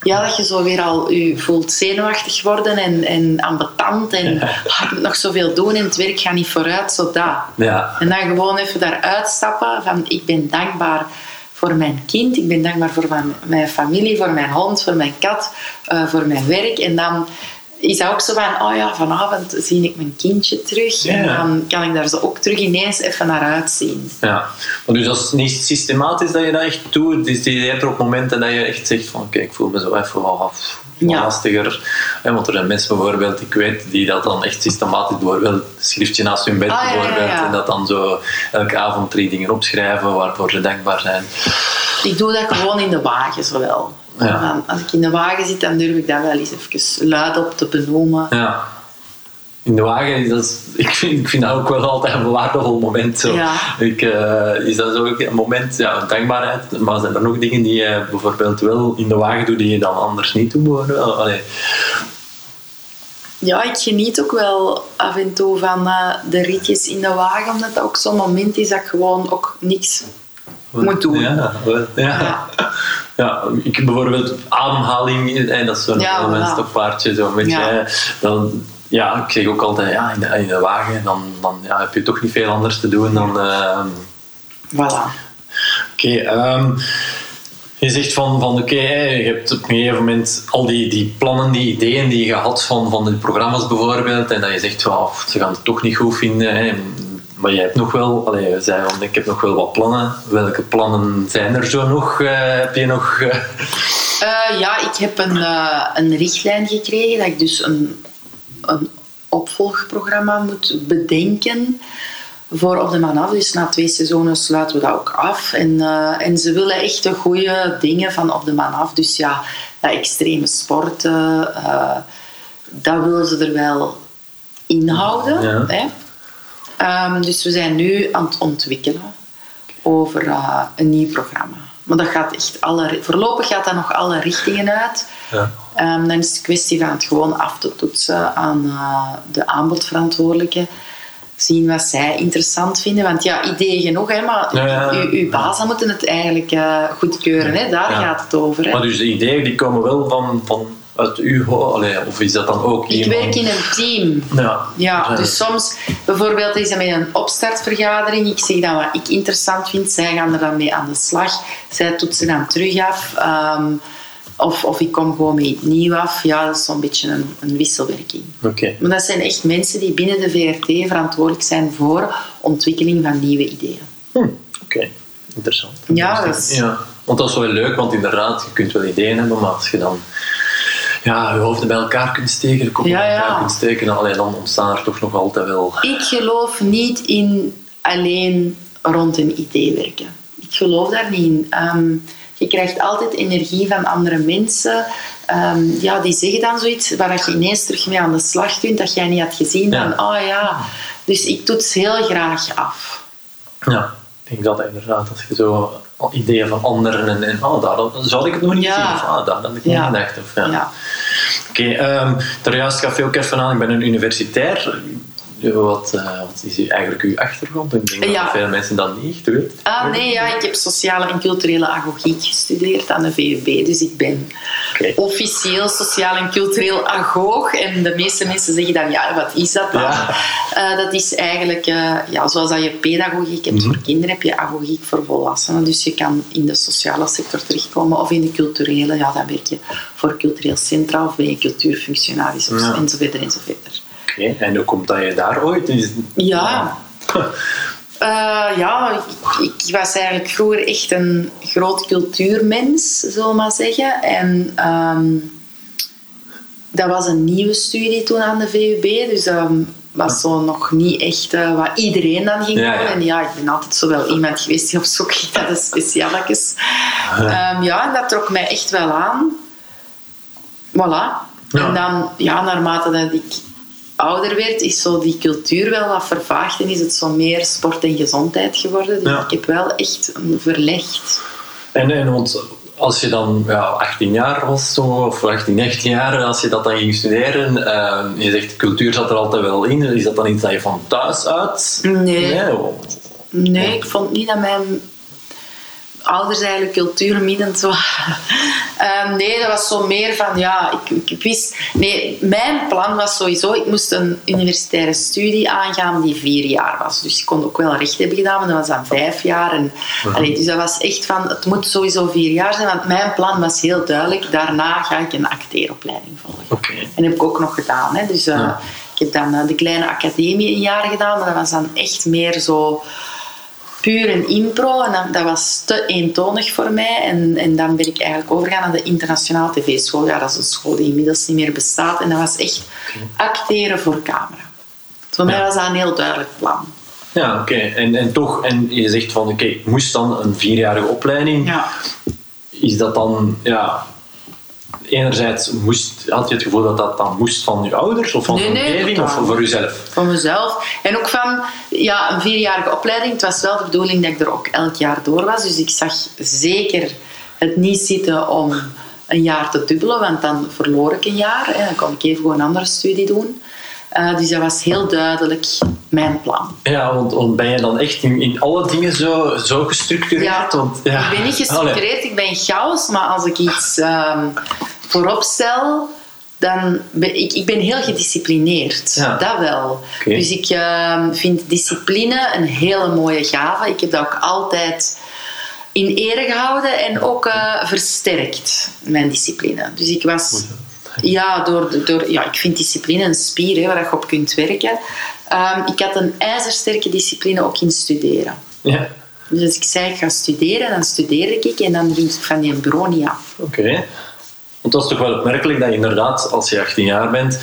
ja, dat je zo weer al je voelt zenuwachtig worden en, en ambetant. En ah, ik moet nog zoveel doen en het werk gaat niet vooruit, zo dat. Ja, En dan gewoon even daaruit stappen van ik ben dankbaar voor mijn kind, ik ben dankbaar voor mijn, mijn familie, voor mijn hond, voor mijn kat, eh, voor mijn werk. En dan is dat ook zo van, oh ja, vanavond zie ik mijn kindje terug. En dan kan ik daar zo ook terug ineens even naar uitzien. ja. Maar dus dat is niet systematisch dat je dat echt doet. Het is eerder op momenten dat je echt zegt van... Oké, ik voel me zo even wat, Ja. lastiger. Want er zijn mensen bijvoorbeeld, ik weet, die dat dan echt systematisch bijvoorbeeld een schriftje naast hun bed Ah, ja, bijvoorbeeld. ja. En dat dan zo elke avond drie dingen opschrijven waarvoor ze dankbaar zijn. Ik doe dat gewoon in de wagen zowel. Ja. Als ik in de wagen zit, dan durf ik dat wel eens even luid op te benoemen. Ja. In de wagen is dat, ik, vind, ik vind dat ook wel altijd een waardevol moment. Zo. Ja. Ik, eh, is dat zo ook een moment, ja, een dankbaarheid, maar zijn er nog dingen die je bijvoorbeeld wel in de wagen doet die je dan anders niet doet? bijvoorbeeld? Allee. Ja, ik geniet ook wel af en toe van eh, de ritjes in de wagen, omdat dat ook zo'n moment is dat ik gewoon ook niks moet doen. Ja, wel, ja. ja. ik bijvoorbeeld ademhaling, en dat is zo'n Ja, element voilà. stokpaardje, zo met Ja. je, dan, ja, ik zeg ook altijd, ja, in de, in de wagen, dan, dan ja, heb je toch niet veel anders te doen dan... eh, Voilà. Oké, ehm, je zegt van, van oké, je hebt op een gegeven moment al die, die plannen, die ideeën die je had van, van de programma's bijvoorbeeld, en dat je zegt, well, ze gaan het toch niet goed vinden, hè, maar je hebt nog wel, allee, zei van ik heb nog wel wat plannen. Welke plannen zijn er zo nog? Uh, heb je nog. Uh... Uh, ja, ik heb een, een richtlijn gekregen dat ik dus een, een opvolgprogramma moet bedenken voor op de man af. Dus na twee seizoenen sluiten we dat ook af. En, en ze willen echt de goede dingen van op de man af. Dus ja, dat extreme sporten, dat willen ze er wel inhouden. Ja. Hè? Um, dus we zijn nu aan het ontwikkelen over uh, een nieuw programma. Maar dat gaat echt alle, voorlopig gaat dat nog alle richtingen uit. Ja. Um, dan is het kwestie van het gewoon af te toetsen aan uh, de aanbodverantwoordelijke. Zien wat zij interessant vinden. Want ja, ideeën genoeg, hè, maar ja, uw, uw bazen moeten het eigenlijk uh, goedkeuren. Hè? Daar gaat het over. Hè? Maar dus de ideeën die komen wel van, van uit uw of is dat dan ook Ik werk in een team. Ja. ja dus soms, bijvoorbeeld is dat met een opstartvergadering, ik zeg dan wat ik interessant vind, zij gaan er dan mee aan de slag, zij toetsen dan terug af. Ehm, of, of ik kom gewoon met iets nieuw af. Ja, dat is zo'n beetje een, een wisselwerking. Oké. Maar dat zijn echt mensen die binnen de VRT verantwoordelijk zijn voor ontwikkeling van nieuwe ideeën. Hm. Oké, interessant. Ja, dat is... ja, want dat is wel leuk, want inderdaad, je kunt wel ideeën hebben, maar als je dan ja, je hoofden bij elkaar kunt steken, de koppen bij elkaar kunt steken, alleen dan ontstaan er toch nog altijd wel... Ik geloof niet in alleen rond een idee werken. Ik geloof daar niet in. Ehm, je krijgt altijd energie van andere mensen. Um, ja, die zeggen dan zoiets waar je ineens terug mee aan de slag kunt, dat jij niet had gezien. Ja. Van, oh ja. Dus ik het heel graag af. Ja, ik denk dat inderdaad, als je zo ideeën van anderen en, en oh, daar dan zou ik het nog niet zien. Of ah, daar heb ik niet gedacht. Of, ja. Oké, okay, um, daar juist gaf ook even aan, ik ben een universitair. Wat, uh, wat is eigenlijk uw achtergrond? Ik denk dat veel mensen dat niet echt weten. Ah, nee, ja, ik heb sociale en culturele agogiek gestudeerd aan de VUB. Dus ik ben officieel sociaal en cultureel agoog. En de meeste mensen zeggen dan, ja, wat is dat dan? Uh, dat is eigenlijk, uh, ja, zoals dat je pedagogiek hebt mm voor kinderen, heb je agogiek voor volwassenen. Dus je kan in de sociale sector terechtkomen of in de culturele. Ja, dan werk je voor cultureel centra of ben je cultuurfunctionaris of ja. enzovoort enzovoort. En hoe komt dat je daar ooit is? Ja. Uh, ja, ik, ik, was eigenlijk vroeger echt een groot cultuurmens, zullen we maar zeggen. En um, dat was een nieuwe studie toen aan de VUB, dus dat was zo nog niet echt uh, wat iedereen dan ging doen. En ja, ik ben altijd zo wel iemand geweest die op zoek ging naar de specialetjes. Um, ja, en dat trok mij echt wel aan. Voilà. En dan, ja, naarmate dat ik ouder werd, is zo die cultuur wel wat vervaagd en is het zo meer sport en gezondheid geworden. Dus ik heb wel echt een verlegd. En, en want als je dan ja, 18 jaar was, zo, of 18, 19 jaar, als je dat dan ging studeren, uh, je zegt cultuur zat er altijd wel in, is dat dan iets dat je van thuis uit? Nee. Nee, nee ik vond niet dat mijn ouders eigenlijk cultuurminnend waren. Um, nee, dat was zo meer van, ja, ik, ik, wist... Nee, mijn plan was sowieso, ik moest een universitaire studie aangaan die vier jaar was. Dus ik kon ook wel recht hebben gedaan, maar dat was dan vijf jaar. En, uh dus dat was echt van, het moet sowieso vier jaar zijn, want mijn plan was heel duidelijk, daarna ga ik een acteeropleiding volgen. Okay. En dat heb ik ook nog gedaan. Hè. Dus uh, ik heb dan uh, de kleine academie een jaar gedaan, maar dat was dan echt meer zo puur een impro. En dat, was te eentonig voor mij. En, en dan ben ik eigenlijk overgegaan naar de internationale tv-school. Ja, dat is een school die inmiddels niet meer bestaat. En dat was echt acteren voor camera. Voor mij was dat een heel duidelijk plan. Ja, oké. En, en toch, en je zegt van, oké, ik moest dan een vierjarige opleiding. Ja. Is dat dan, ja, enerzijds moest, had je het gevoel dat dat dan moest van je ouders of van de omgeving of voor jezelf? Van mezelf. En ook van ja, een vierjarige opleiding. Het was wel de bedoeling dat ik er ook elk jaar door was. Dus ik zag zeker het niet zitten om een jaar te dubbelen, want dan verloor ik een jaar. En dan kon ik even gewoon een andere studie doen. Uh, dus dat was heel duidelijk mijn plan. Ja, want, ben je dan echt in, in alle dingen zo, zo gestructureerd? Ja, want, ja. ik ben niet gestructureerd, ik ben chaos, maar als ik iets um, voorop stel, dan ben ik, ik ben heel gedisciplineerd. Dat wel. Dus ik uh, vind discipline een hele mooie gave. Ik heb dat ook altijd in ere gehouden en ook uh, versterkt, mijn discipline. Dus ik was... Ja, door, door, ja, ik vind discipline een spier hè, waar je op kunt werken. Ehm, ik had een ijzersterke discipline ook in studeren. Ja. Dus als ik zei, ik ga studeren, dan studeerde ik en dan ging ik van die bureau niet af. Oké. Want dat is toch wel opmerkelijk dat je inderdaad, als je 18 jaar bent,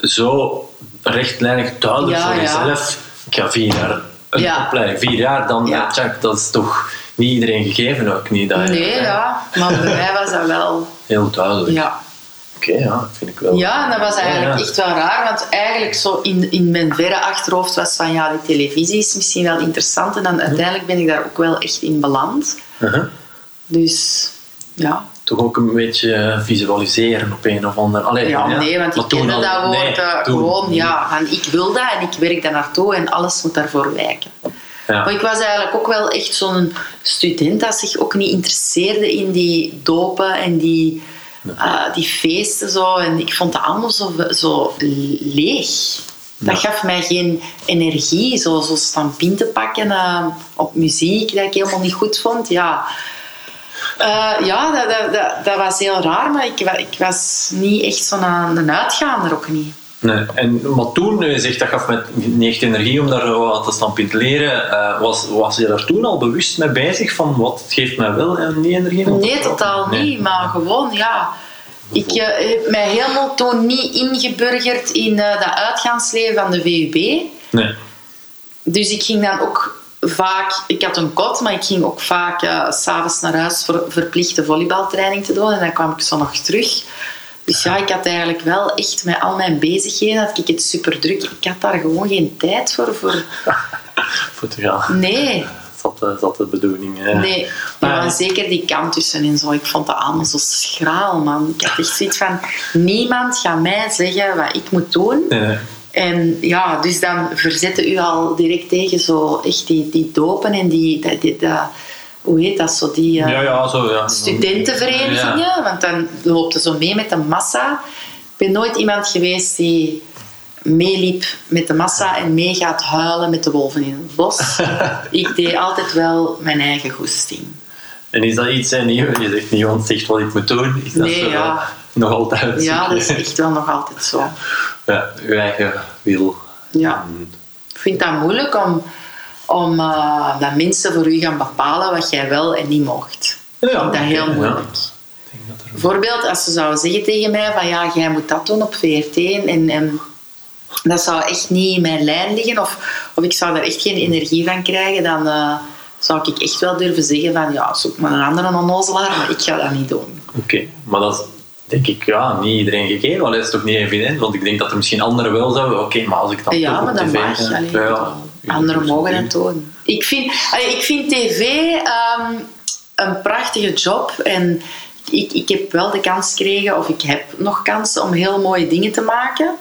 zo rechtlijnig duidelijk Ja, voor ja. jezelf. Ik ga vier jaar een Ja. opleiding, vier jaar, dan Ja. ja. tjak, dat is toch niet iedereen gegeven ook niet. Dat Nee, ja. Maar bij mij was dat wel... Heel duidelijk. Ja. Oké, ja, dat vind ik wel. Ja, en dat was eigenlijk Ja, echt wel raar, want eigenlijk zo in, in mijn verre achterhoofd was van ja, de televisie is misschien wel interessant en dan uiteindelijk ben ik daar ook wel echt in beland. Uh-huh. Dus ja, Toch ook een beetje visualiseren op een of andere... Allee, ja, nee, want ik kende al- dat woord nee, eh, gewoon, ja, van ik wil dat en ik werk daar naartoe en alles moet daarvoor wijken. Ja. Maar ik was eigenlijk ook wel echt zo'n student dat zich ook niet interesseerde in die dopen en die, eh, die feesten zo. En ik vond dat allemaal zo, zo leeg. Dat Ja. gaf mij geen energie, zo, zo staan pinten pakken eh, op muziek dat ik helemaal niet goed vond. Ja, Eh, ja dat, dat, dat, dat was heel raar, maar ik, ik was niet echt zo'n aan een uitgaander ook niet. Nee. En, maar toen, je zegt dat gaf me niet echt energie om daar wat te staan pintelen. Eh, was, was je daar toen al bewust mee bezig van wat geeft mij wel en niet energie? Nee, totaal Nee. niet. Maar gewoon, ja. Ik eh, heb mij helemaal toen niet ingeburgerd in eh, dat uitgaansleven van de VUB. Nee. Dus ik ging dan ook vaak... Ik had een kot, maar ik ging ook vaak eh, s s'avonds naar huis voor verplichte volleybaltraining te doen. En dan kwam ik zo nog terug. Dus ja, ik had eigenlijk wel echt met al mijn bezigheden... had ik het super druk. Ik had daar gewoon geen tijd voor. voor... Voor te gaan. Nee, Dat zat, dat de bedoeling. hè. Nee, Maar- zeker die kant tussen en zo. Ik vond dat allemaal zo schraal, man. Ik had echt zoiets van... Niemand gaat mij zeggen wat ik moet doen. Nee. En ja, dus dan verzetten u al direct tegen zo echt die, die dopen en die... Die- hoe heet dat zo? Die eh, Ja, ja, zo ja. studentenverenigingen. Ja. Want dan loopt zo mee met de massa. Ik ben nooit iemand geweest die meeliep met de massa en mee gaat huilen met de wolven in het bos. ik deed altijd wel mijn eigen goesting. En is dat iets, niet, je zegt niemand zegt wat ik moet doen, is dat Nee, zo, ja. nog altijd Ja, dat is echt wel nog altijd zo. Ja, je eigen wil. Ja. Ik vind dat moeilijk om, om eh, dat mensen voor u gaan bepalen wat jij wel en niet mocht. Ja, Ik vind dat heel ja. moeilijk. Ik denk dat er... Bijvoorbeeld als ze zouden zeggen tegen mij van ja, jij moet dat doen op VRT en, en dat zou echt niet in mijn lijn liggen of, of ik zou daar echt geen energie van krijgen, dan eh, zou ik echt wel durven zeggen van ja, zoek maar een andere onnozelaar, maar ik ga dat niet doen. Oké, maar dat denk ik ja, niet iedereen gegeven, want dat is toch niet evident, want ik denk dat er misschien anderen wel zouden, oké, maar als ik dan Ja, maar dat mag. Allee, ja, Anderen mogen het doen. Ik vind, allee, ik vind tv ehm, een prachtige job. En ik, ik heb wel de kans gekregen, of ik heb nog kansen om heel mooie dingen te maken.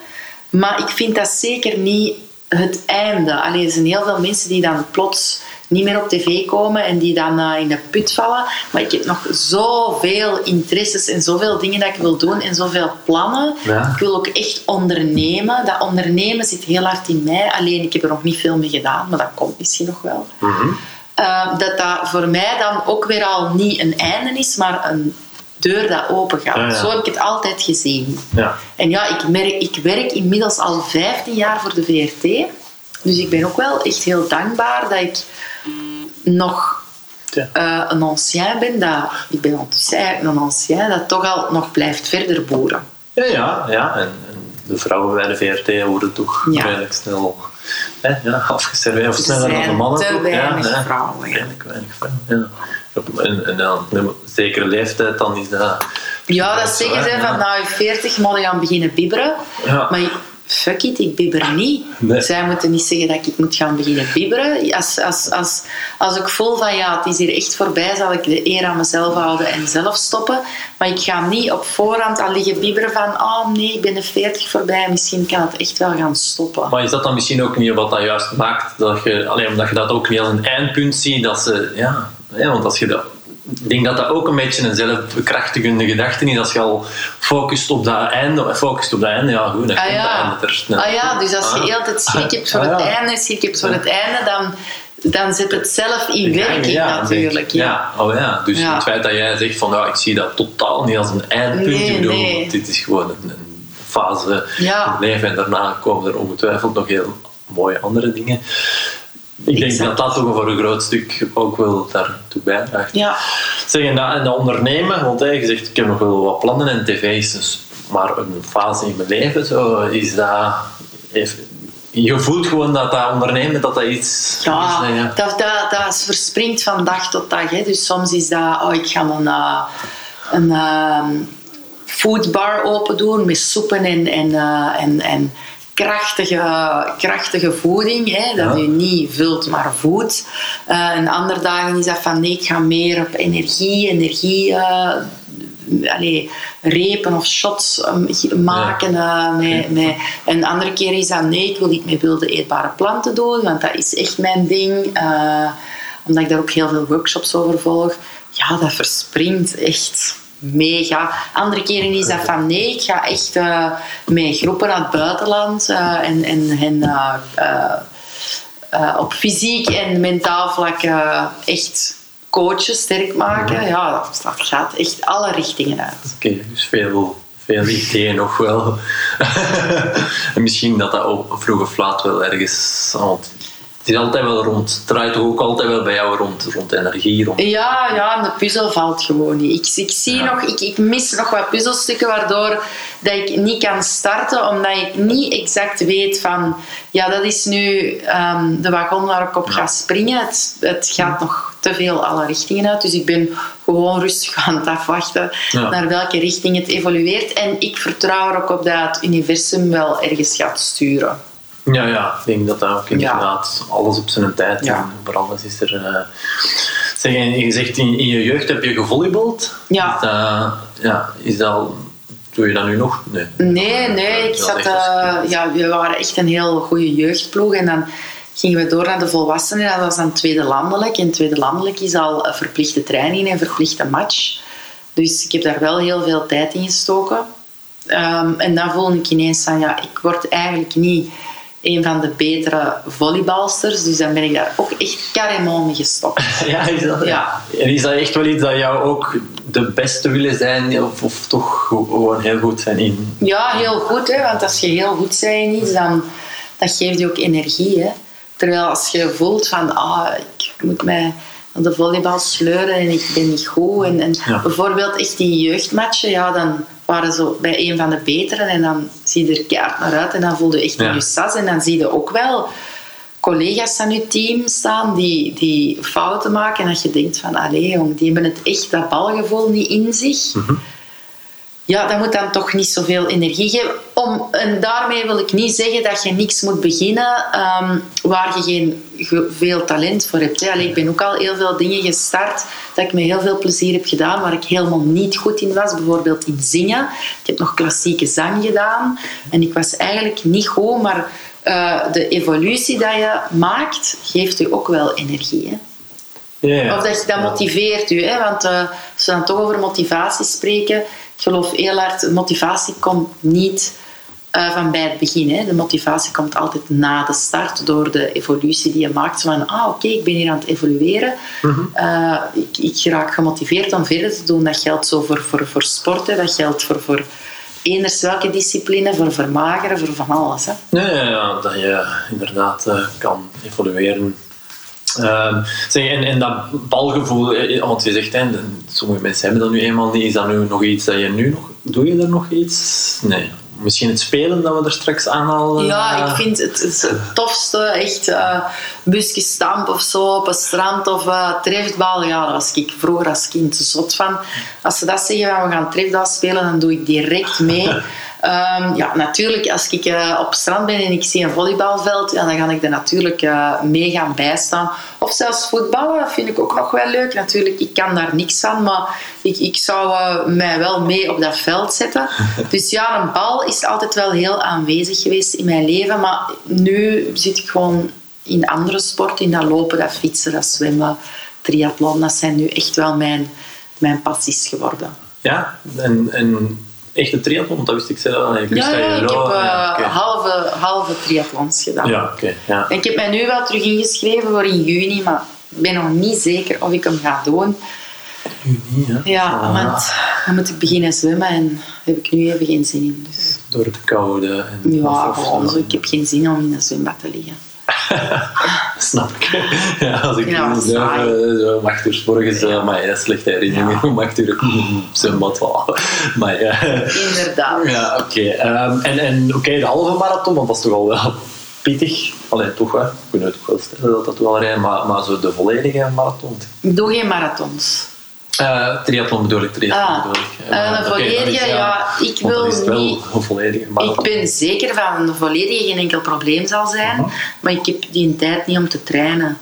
Maar ik vind dat zeker niet het einde. Allee, er zijn heel veel mensen die dan plots niet meer op tv komen en die dan eh, in de put vallen. Maar ik heb nog zoveel interesses en zoveel dingen dat ik wil doen en zoveel plannen. Ja. Ik wil ook echt ondernemen. Dat ondernemen zit heel hard in mij. Alleen ik heb er nog niet veel mee gedaan, maar dat komt misschien nog wel. Mhm. Uh, dat dat voor mij dan ook weer al niet een einde is, maar een deur dat open gaat. Ja, ja. Zo heb ik het altijd gezien. Ja. En ja, ik, merk, ik werk inmiddels al 15 jaar voor de VRT. Dus ik ben ook wel echt heel dankbaar dat ik nog Ja. eh, een ancien ben. Dat, ik ben ondertussen eigenlijk een ancien dat toch al nog blijft verder boeren. Ja, ja, ja. En, en de vrouwen bij de VRT worden toch Ja. redelijk snel hè, ja, afgeserveerd. Of Er sneller dan de mannen. te toch? weinig ja, vrouwen, ja. Weinig vrouwen, ja. En, en dan, op een zekere leeftijd, dan is dat... Ja, dat zeggen ze van na je 40 moet je gaan beginnen bibberen. Ja. Maar fuck it, ik bibber niet. Nee. Zij moeten niet zeggen dat ik moet gaan beginnen bibberen. Als, als, als, als ik voel van ja, het is hier echt voorbij, zal ik de eer aan mezelf houden en zelf stoppen. Maar ik ga niet op voorhand al liggen bibberen van oh nee, ik ben de 40 voorbij, misschien kan het echt wel gaan stoppen. Maar is dat dan misschien ook niet wat dat juist maakt? Dat je, alleen omdat je dat ook niet als een eindpunt ziet, dat ze... Ja, ja want als je dat... Ik denk dat dat ook een beetje een zelfbekrachtigende gedachte is. Als je al focust op dat einde, focust op dat einde, ja goed, dan Ah komt ja. einde er snel. ah ja, dus als je Ah. heel tijd schrik hebt voor Ah, het ja. einde, schrik hebt voor het einde, dan, dan zet het zelf in Ja, werking natuurlijk. denk- Ja. Oh ja, dus het feit dat jij zegt van ja, ik zie dat totaal niet als een eindpunt. Nee, ik bedoel, nee. dit is gewoon een, een fase in het leven en daarna komen er ongetwijfeld nog heel mooie andere dingen. Ik denk dat dat toch voor een groot stuk ook wel daartoe bijdraagt. Ja. Zeg, en dat, en dat ondernemen, want hè, je zegt ik heb nog wel wat plannen en tv is dus maar een fase in mijn leven. Zo, is dat, heeft, je voelt gewoon dat dat ondernemen dat dat iets Ja, is. hè, ja. Dat, dat, dat verspringt van dag tot dag. Hè. Dus soms is dat, oh, ik ga een, eh, een ehm, foodbar open doen met soepen en, en, eh, en, en krachtige, krachtige voeding. Hè, dat Ja. u niet vult, maar voedt. Eh, en andere dagen is dat van nee, ik ga meer op energie, energie... eh, allee, repen of shots eh, maken. eh, met, met, en de andere keer is dat nee, ik wil niet met wilde eetbare planten doen, want dat is echt mijn ding. eh, omdat ik daar ook heel veel workshops over volg. Ja, dat verspringt echt mega. Andere keren is dat van nee, ik ga echt met groepen naar het buitenland eh, en, en, eh, op fysiek en mentaal vlak echt coachen, sterk maken. Ja, dat, gaat echt alle richtingen uit. Oké, dus veel, veel ideeën nog wel. en misschien dat dat ook vroeg of laat wel ergens... Het is altijd wel rond, het draait toch ook altijd wel bij jou rond, rond energie, rond... Ja, ja, en de puzzel valt gewoon niet. Ik, ik zie Ja. nog, ik, ik mis nog wat puzzelstukken waardoor dat ik niet kan starten, omdat ik niet exact weet van, ja, dat is nu ehm, de wagon waar ik op ga springen. Het, het gaat nog te veel alle richtingen uit, dus ik ben gewoon rustig aan het afwachten naar welke richting het evolueert. En ik vertrouw er ook op dat het universum wel ergens gaat sturen. Ja, ja, ik denk dat dat ook inderdaad alles op zijn tijd Ja. en voor alles is er... eh, Zeg, je zegt in, in je jeugd heb je gevolleybald? Ja. Is dat, ja, is dat... Doe je dat nu nog? Nee. Nee, nee, ik zat, eh, ja, we waren echt een heel goede jeugdploeg. En dan gingen we door naar de volwassenen. Dat was dan tweede landelijk. En tweede landelijk is al een verplichte training en verplichte match. Dus ik heb daar wel heel veel tijd in gestoken. Ehm, en dan voelde ik ineens van, ja, ik word eigenlijk niet een van de betere volleybalsters. Dus dan ben ik daar ook echt carrément mee gestopt. Ja, is dat, Ja. En is dat echt wel iets dat jou ook de beste willen zijn of, of toch gewoon heel goed zijn in? Ja, heel goed. Hè? Want als je heel goed bent in iets, dan dat geeft je ook energie. Hè? Terwijl als je voelt van, ah, ik moet mij aan de volleybal sleuren en ik ben niet goed. En, en Ja. bijvoorbeeld echt die jeugdmatchen, ja, dan waren ze bij een van de beteren en dan zie je er keihard naar uit en dan voel je echt Ja. in je sas. En dan zie je ook wel collega's aan je team staan die, die fouten maken en dat je denkt van, allee jong, die hebben het echt, dat balgevoel niet in zich. Ja, dat moet dan toch niet zoveel energie geven. Om, en daarmee wil ik niet zeggen dat je niks moet beginnen ehm, waar je geen ge- veel talent voor hebt. Ik ben ook al heel veel dingen gestart dat ik met heel veel plezier heb gedaan, waar ik helemaal niet goed in was. Bijvoorbeeld in zingen. Ik heb nog klassieke zang gedaan en ik was eigenlijk niet goed, maar eh, de evolutie dat je maakt, geeft je ook wel energie. Of dat, je, dat motiveert u. Hè? Want eh, als we dan toch over motivatie spreken, ik geloof heel hard, motivatie komt niet eh, van bij het begin. Hè? De motivatie komt altijd na de start, door de evolutie die je maakt. Van, ah oké, ik ben hier aan het evolueren. Eh, ik, ik raak gemotiveerd om verder te doen. Dat geldt zo voor, voor, voor sporten, dat geldt voor, voor eenders welke discipline, voor vermageren, voor van alles. Hè? Ja, ja, ja, dat je inderdaad kan evolueren. Ehm, zeg, en, en dat balgevoel, eh, want je zegt, hè, sommige mensen hebben dat nu eenmaal niet. Is dat nu nog iets dat je nu nog... Doe je er nog iets? Nee. Misschien het spelen dat we er straks aanhalen? Ja, ik vind het het, tofste echt uh, busjestamp of zo op een strand of uh, trefbal. Ja, daar was ik vroeger als kind zot van. Als ze dat zeggen, we gaan trefbal spelen, dan doe ik direct mee. Um, ja, natuurlijk, als ik uh, op strand ben en ik zie een volleybalveld, ja, dan ga ik er natuurlijk uh, mee gaan bijstaan. Of zelfs voetballen, dat vind ik ook nog wel leuk. Natuurlijk, ik kan daar niks van, maar ik, ik zou uh, mij wel mee op dat veld zetten. Dus ja, een bal is altijd wel heel aanwezig geweest in mijn leven. Maar nu zit ik gewoon in andere sporten, in dat lopen, dat fietsen, dat zwemmen, triathlon. Dat zijn nu echt wel mijn, mijn passies geworden. Ja, en... en echte triathlon? Want dat wist ik zelf wist ja, dat je ja, ik heb uh, ja, oké. halve, halve triathlons gedaan. Ja, ja. En ik heb mij nu wel terug ingeschreven voor in juni, maar ik ben nog niet zeker of ik hem ga doen. Juni, hè? Ja, Ah, want dan moet ik beginnen zwemmen en daar heb ik nu even geen zin in. Dus Door het koude. En ja, gewoon. Ik heb geen zin om in een zwembad te liggen. Snap ik. Ja, als ik Ja. Leuven zo acht uur 's morgens, eh, maar is slechte herinnering om acht uur op zwembad te halen. Maar ja, Inderdaad. ja oké. Ehm, en en oké, de halve marathon, want dat is toch al wel pittig. Alleen toch wel. Ik kan het toch wel stellen dat dat wel rijden, maar, maar zo de volledige marathon. Ik doe geen marathons. Eh triathlon bedoel ik, triathlon Ah, bedoel ik. eh, Maar, een dan is- volledige, ja, ik wil is het wel niet- een volledige Ik ben zeker van een volledige geen enkel probleem zal zijn, maar ik heb die tijd niet om te trainen.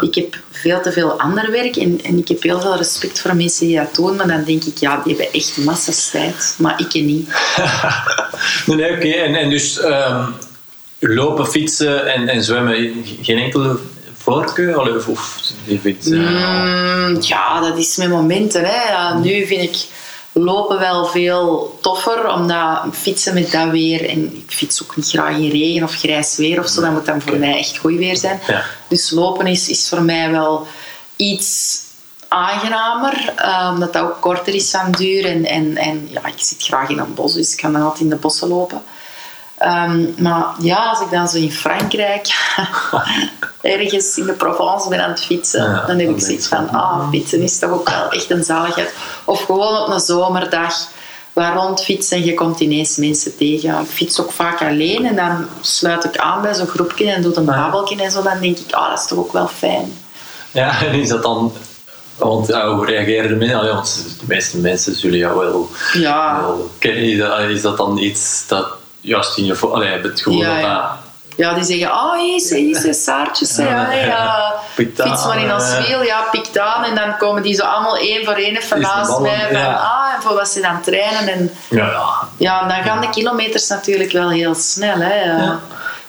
Ik heb veel te veel ander werk en, en ik heb heel veel respect voor mensen die dat doen, maar dan denk ik, ja, die hebben echt massas tijd, maar ik niet. Nee, nee oké. En, en dus ehm, lopen, fietsen en, en zwemmen, geen enkele voorkeur? Allee, Of, of vindt, eh, Mm, ja, dat is met momenten. Hè. Ja, nu vind ik lopen wel veel toffer, omdat fietsen met dat weer, en ik fiets ook niet graag in regen of grijs weer of zo, dat moet dan voor mij echt goed weer zijn. Ja. Dus lopen is, is voor mij wel iets aangenamer, eh, omdat dat ook korter is van duur. En, en, en ja, ik zit graag in een bos, dus ik kan dan altijd in de bossen lopen. Ehm, maar ja, als ik dan zo in Frankrijk ergens in de Provence ben aan het fietsen, Ja, dan heb ik zoiets van, ah, fietsen is toch ook wel echt een zaligheid. Of gewoon op een zomerdag waar rond fietsen en je komt ineens mensen tegen. Ik fiets ook vaak alleen en dan sluit ik aan bij zo'n groepje en doe een Ja. babbeltje en zo. Dan denk ik, ah, dat is toch ook wel fijn. Ja, en is dat dan... Want ja, hoe reageren de mensen? De meeste mensen zullen jou wel, Ja, wel kennen. Is dat dan iets dat juist in je... vo- Allee, het gevoel Ja, dat ja. ja die zeggen, oh, hier is, hier is Saartjes, Ja, ja, ja. fiets maar in ja. wiel, ja, pikt aan. En dan komen die zo allemaal één voor één even naast mij. Van, ah, en voor wat ze dan trainen. En. Ja, ja. Ja, dan gaan de kilometers natuurlijk wel heel snel. Hè.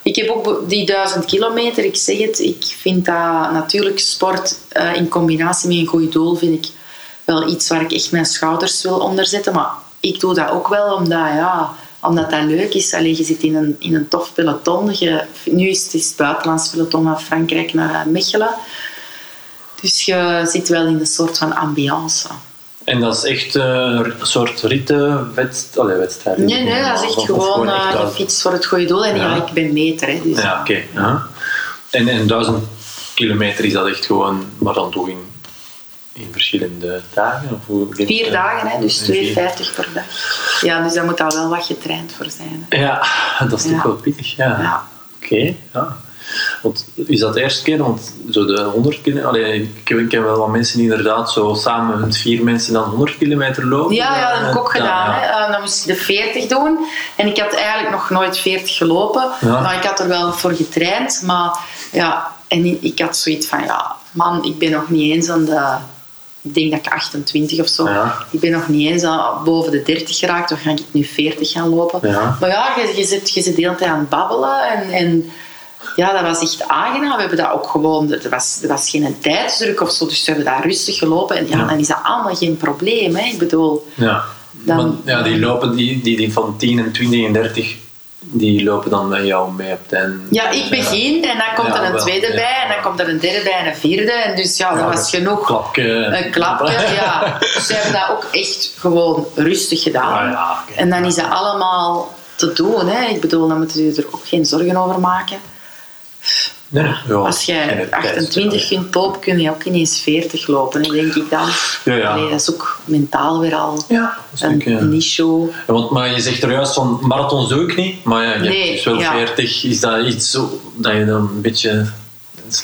Ik heb ook die duizend kilometer, ik zeg het, ik vind dat natuurlijk sport eh, in combinatie met een goed doel, vind ik wel iets waar ik echt mijn schouders wil onderzetten. Maar ik doe dat ook wel omdat, ja, omdat dat leuk is. Allee, je zit in een, in een tof peloton. Je, nu is het, is het buitenlands peloton van Frankrijk naar Mechelen. Dus je zit wel in een soort van ambiance. En dat is echt eh, een soort ritten, wedst, allee, wedstrijd. Nee, nee, dat is echt Of- of gewoon echt eh, fiets voor het goede doel. En ja, Ja. ik ben meter. Hè, dus, Ja, oké. ja. En, en duizend kilometer is dat echt gewoon, maar dan toch in, verschillende dagen? Of hoe, Vier dagen, hè, dus En vier. 2,50 per dag. Ja, dus daar moet al wel wat getraind voor zijn. hè. Ja, dat is toch Ja. wel pittig, ja. Ja. Oké, ja. Want is dat de eerste keer? Want zo de 100 kilometer... Ik ken, wel wat mensen die inderdaad zo samen met vier mensen dan 100 kilometer lopen. Ja, ja, dat heb ik ook gedaan. ja. Hè. Eh, dan moest ik de 40 doen. En ik had eigenlijk nog nooit 40 gelopen. Ja. Maar ik had er wel voor getraind. Maar ja, en ik- ik had zoiets van, ja, man, ik ben nog niet eens aan de... Ik denk dat ik 28 of zo. Ja. Ik ben nog niet eens boven de 30 geraakt. Of ga ik nu 40 gaan lopen? Ja. Maar ja, je, je, zit, je zit de hele tijd aan het babbelen. En, en ja, dat was echt aangenaam. We hebben dat ook gewoon... Er was, er was geen tijdsdruk of zo. Dus we hebben daar rustig gelopen. En ja, Ja. dan is dat allemaal geen probleem. Hè. Ik bedoel... Ja. Dan- Want, ja, die lopen, die, die, die van 10 en 20 en 30, die lopen dan met jou mee op het einde. Ja, ik begin en dan komt Ja, er een wel, tweede ja. bij en dan komt er een derde bij en een vierde. En dus ja, dat was genoeg. Klapje. Een klapje, ja. Dus ze hebben dat ook echt gewoon rustig gedaan. En dan is dat allemaal te doen. Hè. Ik bedoel, dan moeten je er ook geen zorgen over maken. Nee, nee, ja, Als jij 28 kunt lopen, kun je ook ineens 40 lopen, denk ik dan. Ja, ja. Allee, dat is ook mentaal weer al Ja, een ook, ja. niche. Ja, Want, maar je zegt er juist van marathon zoek ik niet, maar ja, je Nee, hebt dus wel ja. 40. Is dat iets zo, dat je dan een beetje.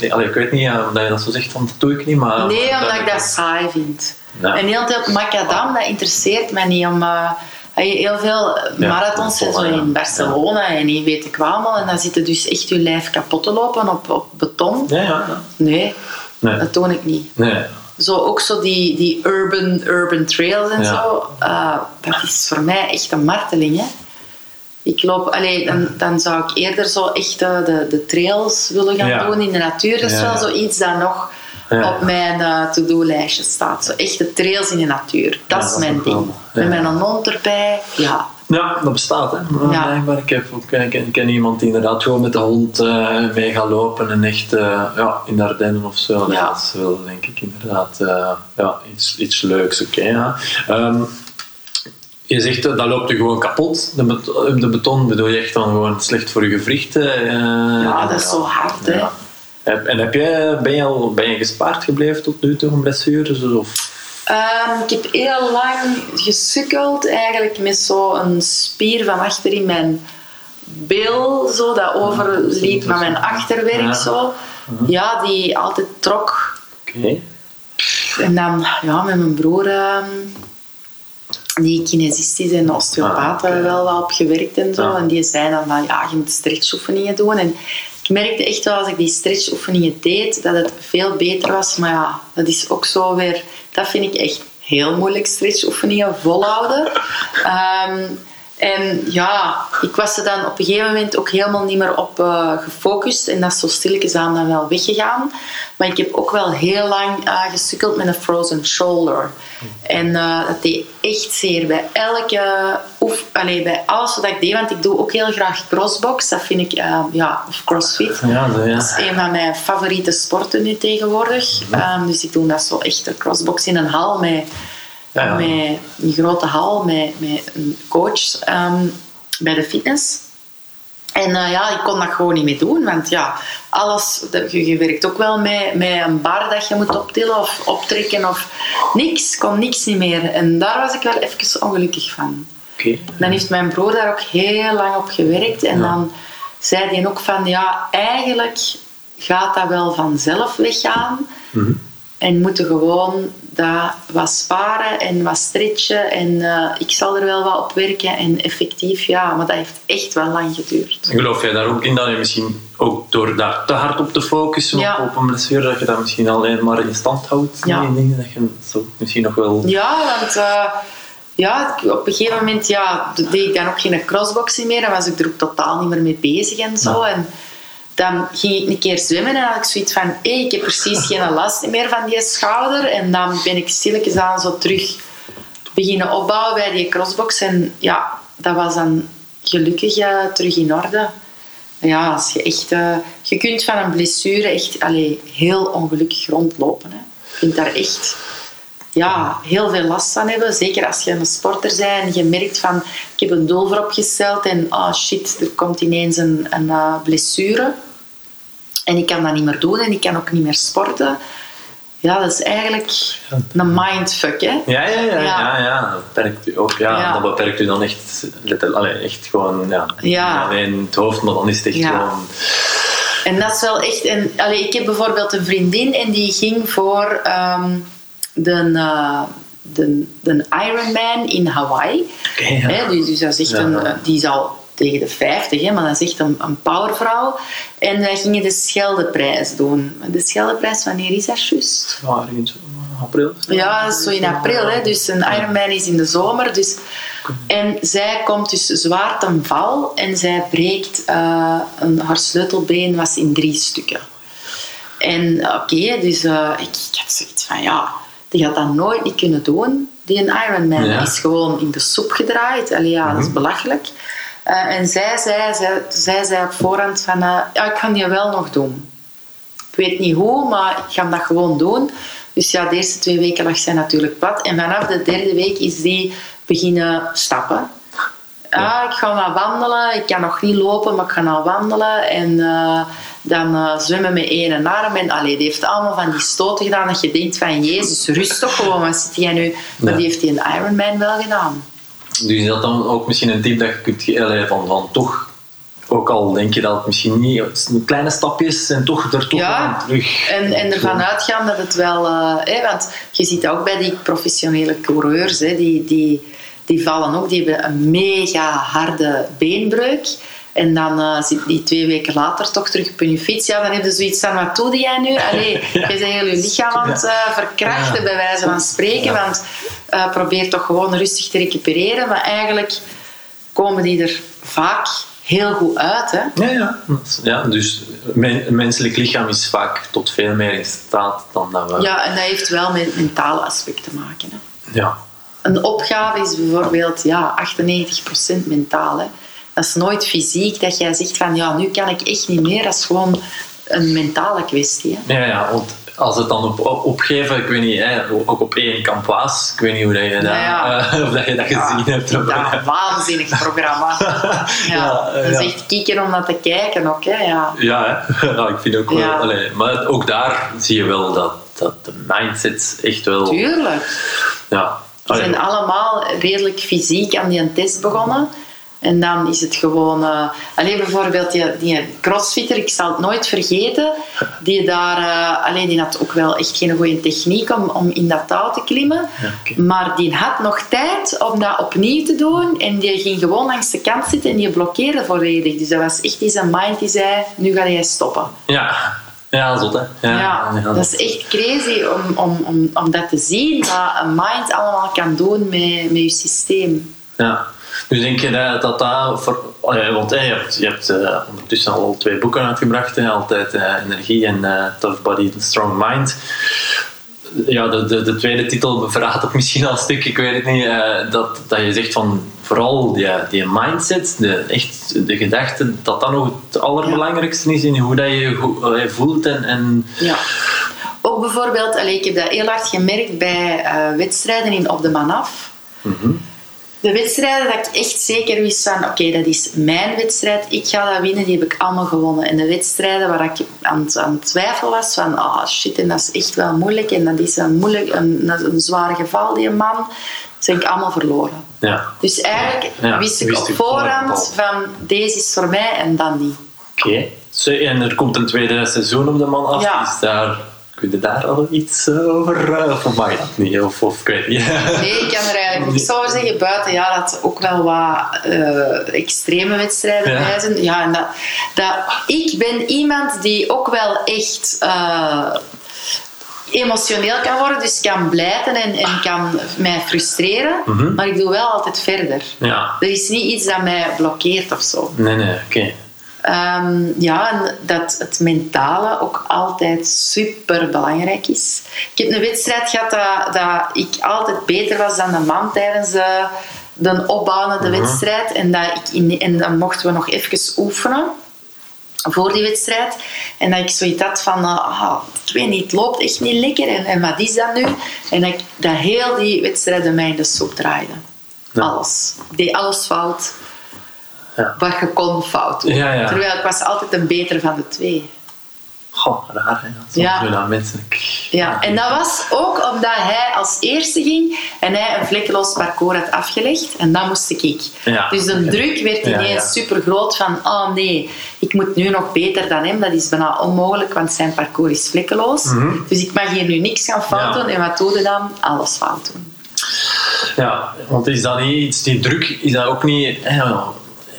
Allee, ik weet niet ja, dat je dat zo zegt van dat doe ik niet, maar. Nee, omdat ik dat saai vind. Ja. En heel veel macadam, dat interesseert mij niet. Om, eh, heel veel marathons zo in Barcelona en in weet ik wat allemaal. En dan zit je dus echt je lijf kapot te lopen op, op beton. Ja, ja. ja. Nee, Nee. dat doe ik niet. nee. Zo, ook zo die, die urban, urban trails en Ja. zo. eh, dat is voor mij echt een marteling. Hè. Ik loop, allee, dan, dan zou ik eerder zo echt de, de trails willen gaan Ja. doen in de natuur. Dat is Ja, wel zoiets dat nog Ja. op mijn eh, to-do-lijstje staat. Zo echt de trails in de natuur. Dat Ja, is mijn ding. ja. Met mijn hond erbij, ja, Ja, dat bestaat. Hè. Ja. Blijkbaar. Ik, heb ook, ik, ken, ik ken iemand die inderdaad gewoon met de hond eh, mee gaat lopen en echt eh, ja, in de Ardennen of zo. Ja. Dat is wel denk ik inderdaad eh, ja, iets, iets leuks. Oké, ja. Ehm, je zegt eh, dat loopt je gewoon kapot. De, de beton bedoel je echt dan gewoon slecht voor je gewrichten? eh, Ja, dat is zo hard, hè. En heb jij, ben, je al, ben je gespaard gebleven tot nu toe van blessures? Of? Ehm, ik heb heel lang gesukkeld eigenlijk met zo'n spier van achter in mijn bil, zo, dat overliep naar mijn achterwerk. Ja. Zo. Ja, die altijd trok. Oké. En dan ja, met mijn broer, ehm, die kinesist is en osteopaat, Ah, we wel wat op gewerkt en zo. Ja. En die zei dan van ja, je moet stretchoefeningen doen. En ik merkte echt wel als ik die stretchoefeningen deed, dat het veel beter was. Maar ja, dat is ook zo weer, dat vind ik echt heel moeilijk, stretchoefeningen volhouden. Ehm, en ja, ik was er dan op een gegeven moment ook helemaal niet meer op eh, gefocust. En dat is zo stilletjes aan dan wel weggegaan. Maar ik heb ook wel heel lang eh, gesukkeld met een frozen shoulder. En eh, dat deed echt zeer bij elke oef, allee, bij alles wat ik deed. Want ik doe ook heel graag crossbox. Dat vind ik, ja, of crossfit. Ja, dat- ja. Dat is een van mijn favoriete sporten nu tegenwoordig. Ehm, dus ik doe dat zo echt, de crossbox in een hal met, Ja, met een grote hal met, met een coach ehm, bij de fitness. En eh, ja, ik kon dat gewoon niet meer doen, want ja, alles, je, je werkt ook wel met, met een bar dat je moet optillen of optrekken of niks, kon niks niet meer. En daar was ik wel even ongelukkig van. Oké. Dan heeft mijn broer daar ook heel lang op gewerkt. En Ja. dan zei hij ook van, ja, eigenlijk gaat dat wel vanzelf weggaan. Mhm. En moeten gewoon dat wat sparen en wat stretchen. En eh, ik zal er wel wat op werken. En effectief, ja, maar dat heeft echt wel lang geduurd. Geloof jij daar ook in dat je misschien ook door daar te hard op te focussen Ja. op, op een blessure, dat je dat misschien alleen maar in stand houdt? Ja. Die dingen, dat je zo misschien nog wel... Ja, want eh, ja, op een gegeven moment ja, deed ik dan ook geen crossboxing meer. Dan was ik er ook totaal niet meer mee bezig en zo. En dan ging ik een keer zwemmen en had ik zoiets van... Hé, ik heb precies geen last meer van die schouder. En dan ben ik stilletjes aan zo terug beginnen opbouwen bij die crossbox. En ja, dat was dan gelukkig eh, terug in orde. Ja, als je echt... eh, je kunt van een blessure echt allee, heel ongelukkig rondlopen. Hè. Je kunt daar echt ja, heel veel last van hebben. Zeker als je een sporter bent en je merkt van... Ik heb een doel voorop gesteld en oh shit, er komt ineens een, een eh, blessure. En ik kan dat niet meer doen en ik kan ook niet meer sporten. Ja, dat is eigenlijk een mindfuck, hè. Ja, ja, ja, ja. Ja. ja, Dat beperkt u ook. Ja, Ja. Dat beperkt u dan echt, letterlijk, allee, echt gewoon, ja, Ja. alleen het hoofd, maar dan is het echt Ja. gewoon... En dat is wel echt... En, allee, ik heb bijvoorbeeld een vriendin en die ging voor ehm, de, eh, de, de Ironman in Hawaii. Oké, ja. Hè, dus, dus dat is echt een, die is al tegen de 50, hè, maar dat is echt een, een powervrouw. En wij gingen de Scheldeprijs doen. De Scheldeprijs, wanneer is dat juist? Ja, ergens in april. Ja, zo in april. Hè. Dus een Ironman is in de zomer. Dus, en zij komt dus zwaar ten val en zij breekt eh, een, haar sleutelbeen was in drie stukken. En oké, dus eh, ik, ik had zoiets van ja, die gaat dat nooit niet kunnen doen. Die een Ironman Ja. is gewoon in de soep gedraaid. Allee, ja, dat is belachelijk. Eh, en zij zei, zij, zij zei op voorhand van eh, ja, ik ga die wel nog doen. Ik weet niet hoe, maar ik ga dat gewoon doen. Dus ja, de eerste twee weken lag zij natuurlijk plat. En vanaf de derde week is die beginnen stappen. Ah, ik ga maar wandelen. Ik kan nog niet lopen, maar ik ga nou wandelen. En eh, dan zwemmen met één arm. En allee, die heeft allemaal van die stoten gedaan dat je denkt van... Jezus, rust toch gewoon. Wat zit jij nu? Maar Ja. die heeft die een Ironman wel gedaan. Dus is dat dan ook misschien een tip dat je kunt allee, van, van toch, ook al denk je dat het misschien niet, kleine stapjes en toch er toch Ja, aan terug. En, en ervan uitgaan dat het wel... eh, want je ziet ook bij die professionele coureurs, hè, die, die, die vallen ook, die hebben een mega harde beenbreuk. En dan eh, zit die twee weken later toch terug op je fiets. Ja, dan heb je zoiets van, wat doe jij nu? Allee, je bent heel je lichaam aan het eh, verkrachten, Ja. bij wijze van spreken. Ja. Want eh, probeer toch gewoon rustig te recupereren. Maar eigenlijk komen die er vaak heel goed uit. Hè? Ja, ja. ja dus men, menselijk lichaam is vaak tot veel meer in staat dan dat we. Ja, en dat heeft wel met mentale aspecten te maken. Hè? Ja. een opgave is bijvoorbeeld ja, 98% mentaal. Hè. Dat is nooit fysiek dat jij zegt van ja, nu kan ik echt niet meer. Dat is gewoon een mentale kwestie. Hè. Ja, ja, want als het dan op, op- opgeven, ik weet niet, hè, ook op één kampwaas, ik weet niet hoe dat je dat, Ja. eh, of dat, je dat gezien hebt. Ja, een waanzinnig programma. Ja, dat is echt kieken om dat te kijken ook. Hè. Ja. Ja, hè? ik vind ook wel. Allee, maar ook daar zie je wel dat, dat de mindset echt wel. Tuurlijk. Ja. We zijn allemaal redelijk fysiek aan die test begonnen. En dan is het gewoon... eh alleen bijvoorbeeld die, die crossfitter, ik zal het nooit vergeten. Die daar... eh alleen die had ook wel echt geen goede techniek om, om in dat touw te klimmen. Ja. Maar die had nog tijd om dat opnieuw te doen. En die ging gewoon langs de kant zitten en die blokkeerde volledig. Dus dat was echt in zijn mind die zei, nu ga jij stoppen. ja. ja, zot hè. Ja, Ja, ja. dat is echt crazy om, om, om, om dat te zien, wat een mind allemaal kan doen met, met je systeem. Ja. Dus denk je dat dat, dat voor, allee, want hè, je hebt, je hebt eh, ondertussen al twee boeken uitgebracht, hè, altijd eh, energie en eh, Tough Body, Strong Mind. Ja, de, de, de tweede titel verraadt het misschien al een stuk, ik weet het niet. eh, dat, dat je zegt van vooral die, die mindset, de, echt de gedachte, dat dat nog het allerbelangrijkste is in hoe dat je voelt en, en Ja. Ook bijvoorbeeld, allee, ik heb dat heel hard gemerkt bij eh, wedstrijden in Op de Man Af. De wedstrijden dat ik echt zeker wist van, oké, dat is mijn wedstrijd, ik ga dat winnen, die heb ik allemaal gewonnen. En de wedstrijden waar ik aan, aan twijfel was van, ah shit, en dat is echt wel moeilijk, en dat is een, moeilijk, een, een zwaar geval, die man, zijn ik allemaal verloren. ja. Dus eigenlijk Ja, wist ik wist op je voorhand van, deze is voor mij en dan niet. Oké. En er komt een tweede seizoen op de man af. Ja. Is daar, kun je daar al iets eh, over? eh, Of mag je dat niet? Of, of ik weet niet. Nee, ik kan er eigenlijk niks over zeggen. Buiten ja, dat ook wel wat eh, extreme wedstrijden Ja. bij zijn. Ja, en dat, dat, ik ben iemand die ook wel echt emotioneel kan worden. Dus kan blijten en, en kan mij frustreren. Mhm. Maar ik doe wel altijd verder. Ja. Er is niet iets dat mij blokkeert of zo. Nee, nee, oké. Ehm, ja, en dat het mentale ook altijd super belangrijk is. Ik heb een wedstrijd gehad dat, dat ik altijd beter was dan de man tijdens de, de opbouwende wedstrijd. En, dat ik in, en dan mochten we nog even oefenen voor die wedstrijd. En dat ik zoiets had van, eh, ah, ik weet niet, het loopt echt niet lekker. En, en wat is dat nu? En dat, ik, dat heel die wedstrijden mij in de soep draaide. Ja. Alles. Ik deed alles fout. Ja. Wat je kon fout doen. Ja, ja. Terwijl ik was altijd een beter van de twee. Goh, raar hè. Soms Ja. mensen. Ja, en dat was ook omdat hij als eerste ging en hij een vlekkeloos parcours had afgelegd. En dan moest ik. Ja. Dus de druk werd ineens ja. super groot van, oh nee, ik moet nu nog beter dan hem. Dat is bijna onmogelijk, want zijn parcours is vlekkeloos. Dus ik mag hier nu niks gaan fout Mhm. Doen. En wat doe je dan? Alles fout doen. Ja, want is dat niet iets, die druk, is dat ook niet...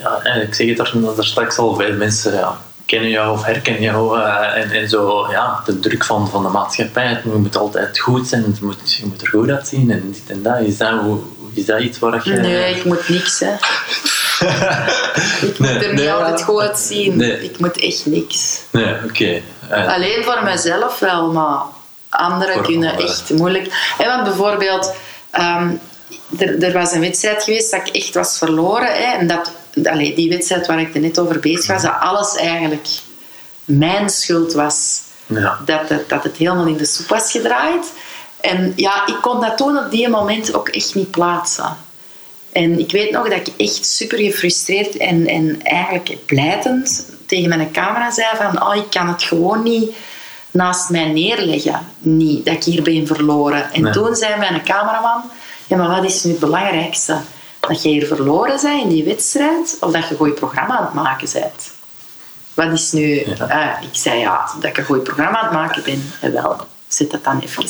Ja, ja, ik zeg het er, er straks al, veel mensen ja, kennen jou of herkennen jou. eh, en, en zo, ja, de druk van, van de maatschappij. Het moet altijd goed zijn, het moet, je moet er goed uitzien en dit en dat. Is dat, hoe, is dat iets waar je... Nee, ik moet niks, hè. ik moet Nee, er niet nee, altijd goed uitzien. Nee. Ik moet echt niks. Nee, oké. Eh, Alleen voor mezelf wel, maar anderen kunnen echt moeilijk. En want bijvoorbeeld, ehm, er, er was een wedstrijd geweest dat ik echt was verloren. Hè, en dat, allee, die wedstrijd waar ik er net over bezig was, dat alles eigenlijk mijn schuld was. ja. Dat het, dat het helemaal in de soep was gedraaid. En ja, ik kon dat toen op die moment ook echt niet plaatsen. En ik weet nog dat ik echt super gefrustreerd en, en eigenlijk pleitend tegen mijn camera zei van oh, ik kan het gewoon niet naast mij neerleggen. Niet, dat ik hier ben verloren. En Nee. toen zei mijn cameraman, ja maar wat is nu het belangrijkste? Dat je hier verloren bent in die wedstrijd of dat je een goed programma aan het maken bent? Wat is nu... Ja. eh, ik zei ja, dat ik een goed programma aan het maken ben. En wel, zet dat dan even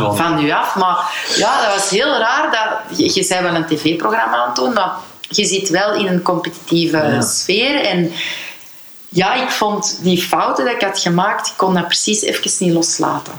Want- van u af. Maar ja, dat was heel raar. Dat, je, je zei wel een tv-programma aan het doen, maar je zit wel in een competitieve Ja. sfeer. En ja, ik vond die fouten die ik had gemaakt, ik kon dat precies even niet loslaten.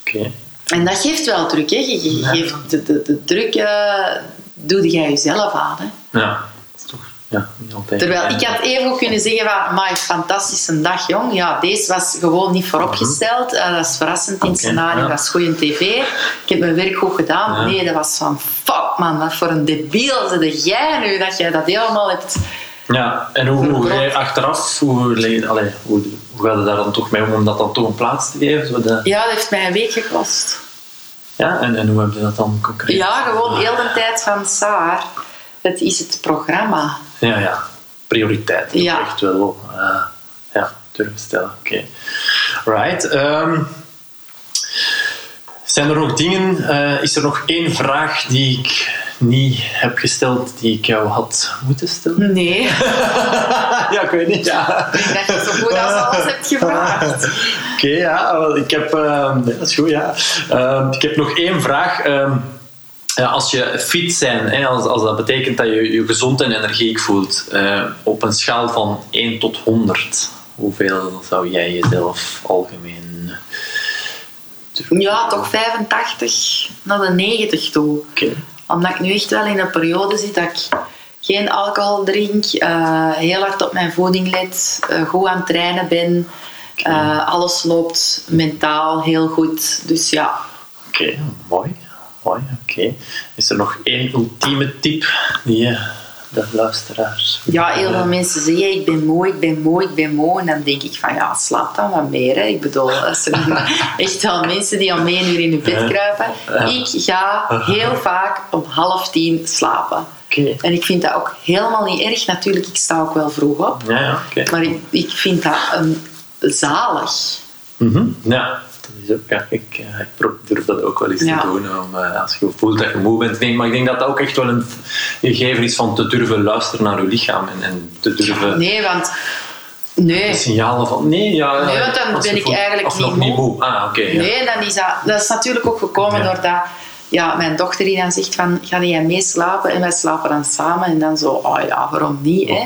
Oké. En dat geeft wel druk. Hè. Je, geeft de, de, de druk, eh, doe jij jezelf aan. Hè. Ja, dat is toch ja, niet altijd. Terwijl ik had even ook kunnen zeggen van, maar fantastische dag jong. Ja, deze was gewoon niet vooropgesteld. Uh, dat is verrassend in het scenario, ja. dat is goede tv. Ik heb mijn werk goed gedaan. Ja. Nee, dat was van, fuck man, wat voor een debiel zit jij nu, dat jij dat helemaal hebt... Ja, en hoe, hoe jij achteraf, hoe, le- allee, hoe, hoe gaat het daar dan toch mee om om dat dan toch een plaats te geven? De, Ja, dat heeft mij een week gekost. Ja, en, en hoe heb je dat dan concreet? Ja, gewoon heel de tijd van Saar. Het is het programma. Ja, ja. Prioriteit. Ja. Echt wel eh, ja, durven stellen. Oké. Right. ehm, zijn er nog dingen, eh, is er nog één vraag die ik niet heb gesteld, die ik jou had moeten stellen? Nee, ik ja, ik weet niet. Ja. denk dat je zo goed als alles hebt gevraagd. Oké, ja, ik heb, ehm, nee, dat is goed, ja. Ehm, ik heb nog één vraag. Ehm, als je fit zijn, hè, als, als dat betekent dat je je gezond en energiek voelt, eh, op een schaal van 1 tot 100, hoeveel zou jij jezelf algemeen. Ja, toch 85 naar de 90 toe. Oké. Omdat ik nu echt wel in een periode zit dat ik geen alcohol drink, eh, heel hard op mijn voeding let, eh, goed aan het trainen ben. Eh, alles loopt mentaal heel goed. Dus ja, Oké, mooi. mooi oké. Is er nog één ultieme tip die je de luisteraars. ja heel veel mensen zeggen ik ben moe, ik ben moe, ik ben moe. En dan denk ik van ja, slaap dan wat meer. Hè. Ik bedoel, er zijn echt wel mensen die om één uur in hun bed kruipen. Ik ga heel vaak om half tien slapen. En ik vind dat ook helemaal niet erg. Natuurlijk, ik sta ook wel vroeg op. Ja. Maar ik, ik vind dat een zalig. Mhm. Ja, ook. Ja, ik, eh, ik durf dat ook wel eens Ja. te doen. Om, eh, als je voelt dat je moe bent. Maar ik denk dat dat ook echt wel een gegeven is van te durven luisteren naar je lichaam. En, en te durven Nee, want... de Nee. signalen van. Nee, ja, Nee, want dan ben ik voelt- eigenlijk of niet nog niet moe. moe. Ah, oké. Nee, dan is dat, dat is natuurlijk ook gekomen Ja. doordat ja, mijn dochter die dan zegt van, ga jij mee slapen? En wij slapen dan samen. En dan zo, oh ja, waarom niet? Hè?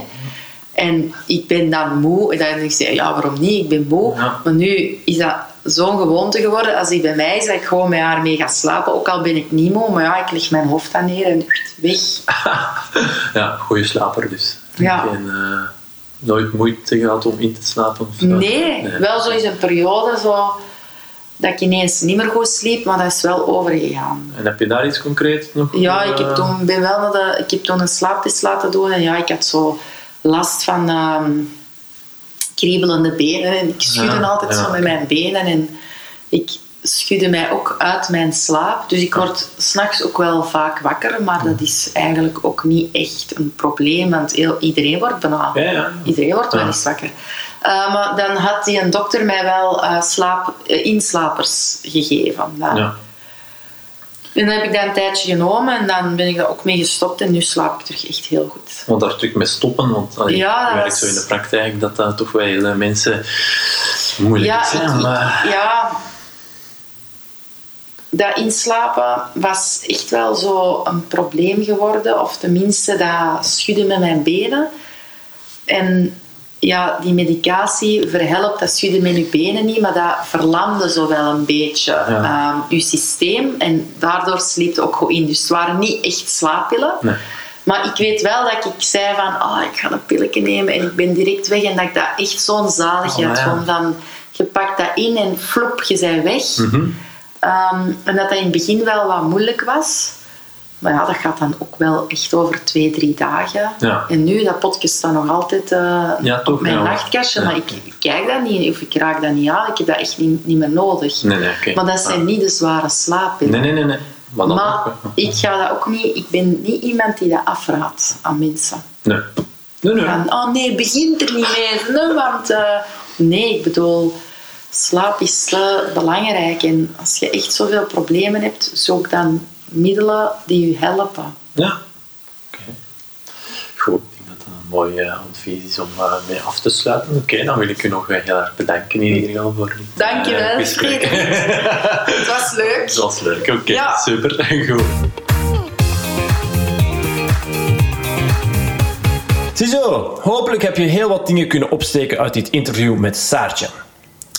En ik ben dan moe. En dan denk ik, ja, waarom niet? Ik ben moe. Ja. Maar nu is dat zo'n gewoonte geworden. Als hij bij mij is, dat ik gewoon met haar mee ga slapen. Ook al ben ik niet moe. Maar ja, ik leg mijn hoofd dan neer en weg. ja, goede slaper dus. Ja. Geen, eh, nooit moeite gehad om in te slapen? Of zo? Nee, wel zo is een periode zo, dat ik ineens niet meer goed sliep. Maar dat is wel overgegaan. En heb je daar iets concreets nog? Ja, eh, ik heb toen, ben wel de, ik heb toen een slaaptest laten doen en ja, ik had zo last van ehm, kriebelende benen en ik schudde Ja, altijd ja. zo met mijn benen en ik schudde mij ook uit mijn slaap. Dus ik word s'nachts ook wel vaak wakker, maar dat is eigenlijk ook niet echt een probleem, want heel, iedereen wordt bijna. Ja. Iedereen wordt wel eens wakker. Uh, maar dan had die een dokter mij wel uh, slaap, uh, inslapers gegeven. Dan. Ja. En dan heb ik dat een tijdje genomen en dan ben ik daar ook mee gestopt en nu slaap ik terug echt heel goed. Want daar terug mee stoppen, want allee, Ja, was- zo in de praktijk dat dat toch wel heel mensen moeilijk Ja, is. hè, ik- ik- maar- ja, dat inslapen was echt wel zo een probleem geworden, of tenminste dat schudden met mijn benen. En ja, die medicatie verhelpt dat schudden met je benen niet, maar dat verlamde zo wel een beetje Ja. ehm, je systeem. En daardoor sliep ook goed in. Dus het waren niet echt slaappillen. Nee. Maar ik weet wel dat ik zei van, oh, ik ga een pilletje nemen en ik ben direct weg. En dat ik dat echt zo'n zaligheid Oh, ja. vond. Dan, je pakt dat in en flop, je bent weg. Mhm. Ehm, en dat dat in het begin wel wat moeilijk was. Maar ja, dat gaat dan ook wel echt over twee, drie dagen. Ja. En nu, dat potje staat nog altijd Ja, toch, op mijn ja. nachtkastje. Maar ik, ik kijk dat niet of ik raak dat niet aan. Ik heb dat echt niet, niet meer nodig. Nee. Maar dat zijn niet de zware slaappillen. Nee, nee, nee. nee. Maar Maar ook, ik ga dat ook niet... Ik ben niet iemand die dat afraadt aan mensen. Nee. Nee, nee. Van, oh nee, begint er niet mee. Nee, want eh, nee, ik bedoel, slaap is eh, belangrijk. En als je echt zoveel problemen hebt, zoek dan middelen die je helpen. Ja. Oké. Goed, ik denk dat dat een mooi eh, advies is om eh, mee af te sluiten. Oké, dan wil ik u nog eh, heel erg bedanken in ieder geval voor dit Dankjewel, gesprek. Het was leuk. Dat was leuk, oké, Ja. super. Goed. Ziezo, hopelijk heb je heel wat dingen kunnen opsteken uit dit interview met Saartje.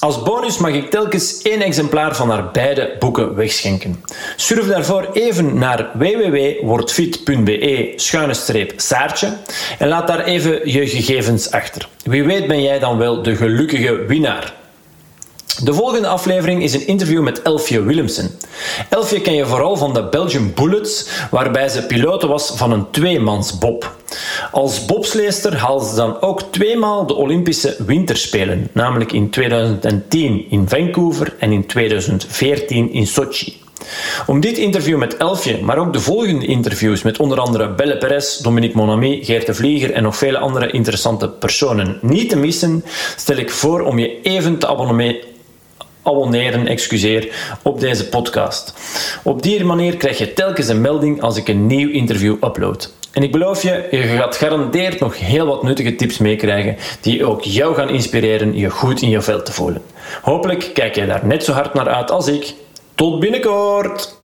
Als bonus mag ik telkens één exemplaar van haar beide boeken wegschenken. Surf daarvoor even naar www.wordfit.be-saartje en laat daar even je gegevens achter. Wie weet ben jij dan wel de gelukkige winnaar. De volgende aflevering is een interview met Elfje Willemsen. Elfje ken je vooral van de Belgian Bullets, waarbij ze pilote was van een tweemansbob. Als bobsleester haalde ze dan ook tweemaal de Olympische Winterspelen, namelijk in 2010 in Vancouver en in 2014 in Sochi. Om dit interview met Elfje, maar ook de volgende interviews met onder andere Belle Perez, Dominique Monami, Geert de Vlieger en nog vele andere interessante personen niet te missen, stel ik voor om je even te abonneren abonneren excuseer, op deze podcast. Op die manier krijg je telkens een melding als ik een nieuw interview upload. En ik beloof je, je gaat garandeerd nog heel wat nuttige tips meekrijgen die ook jou gaan inspireren je goed in je vel te voelen. Hopelijk kijk je daar net zo hard naar uit als ik. Tot binnenkort!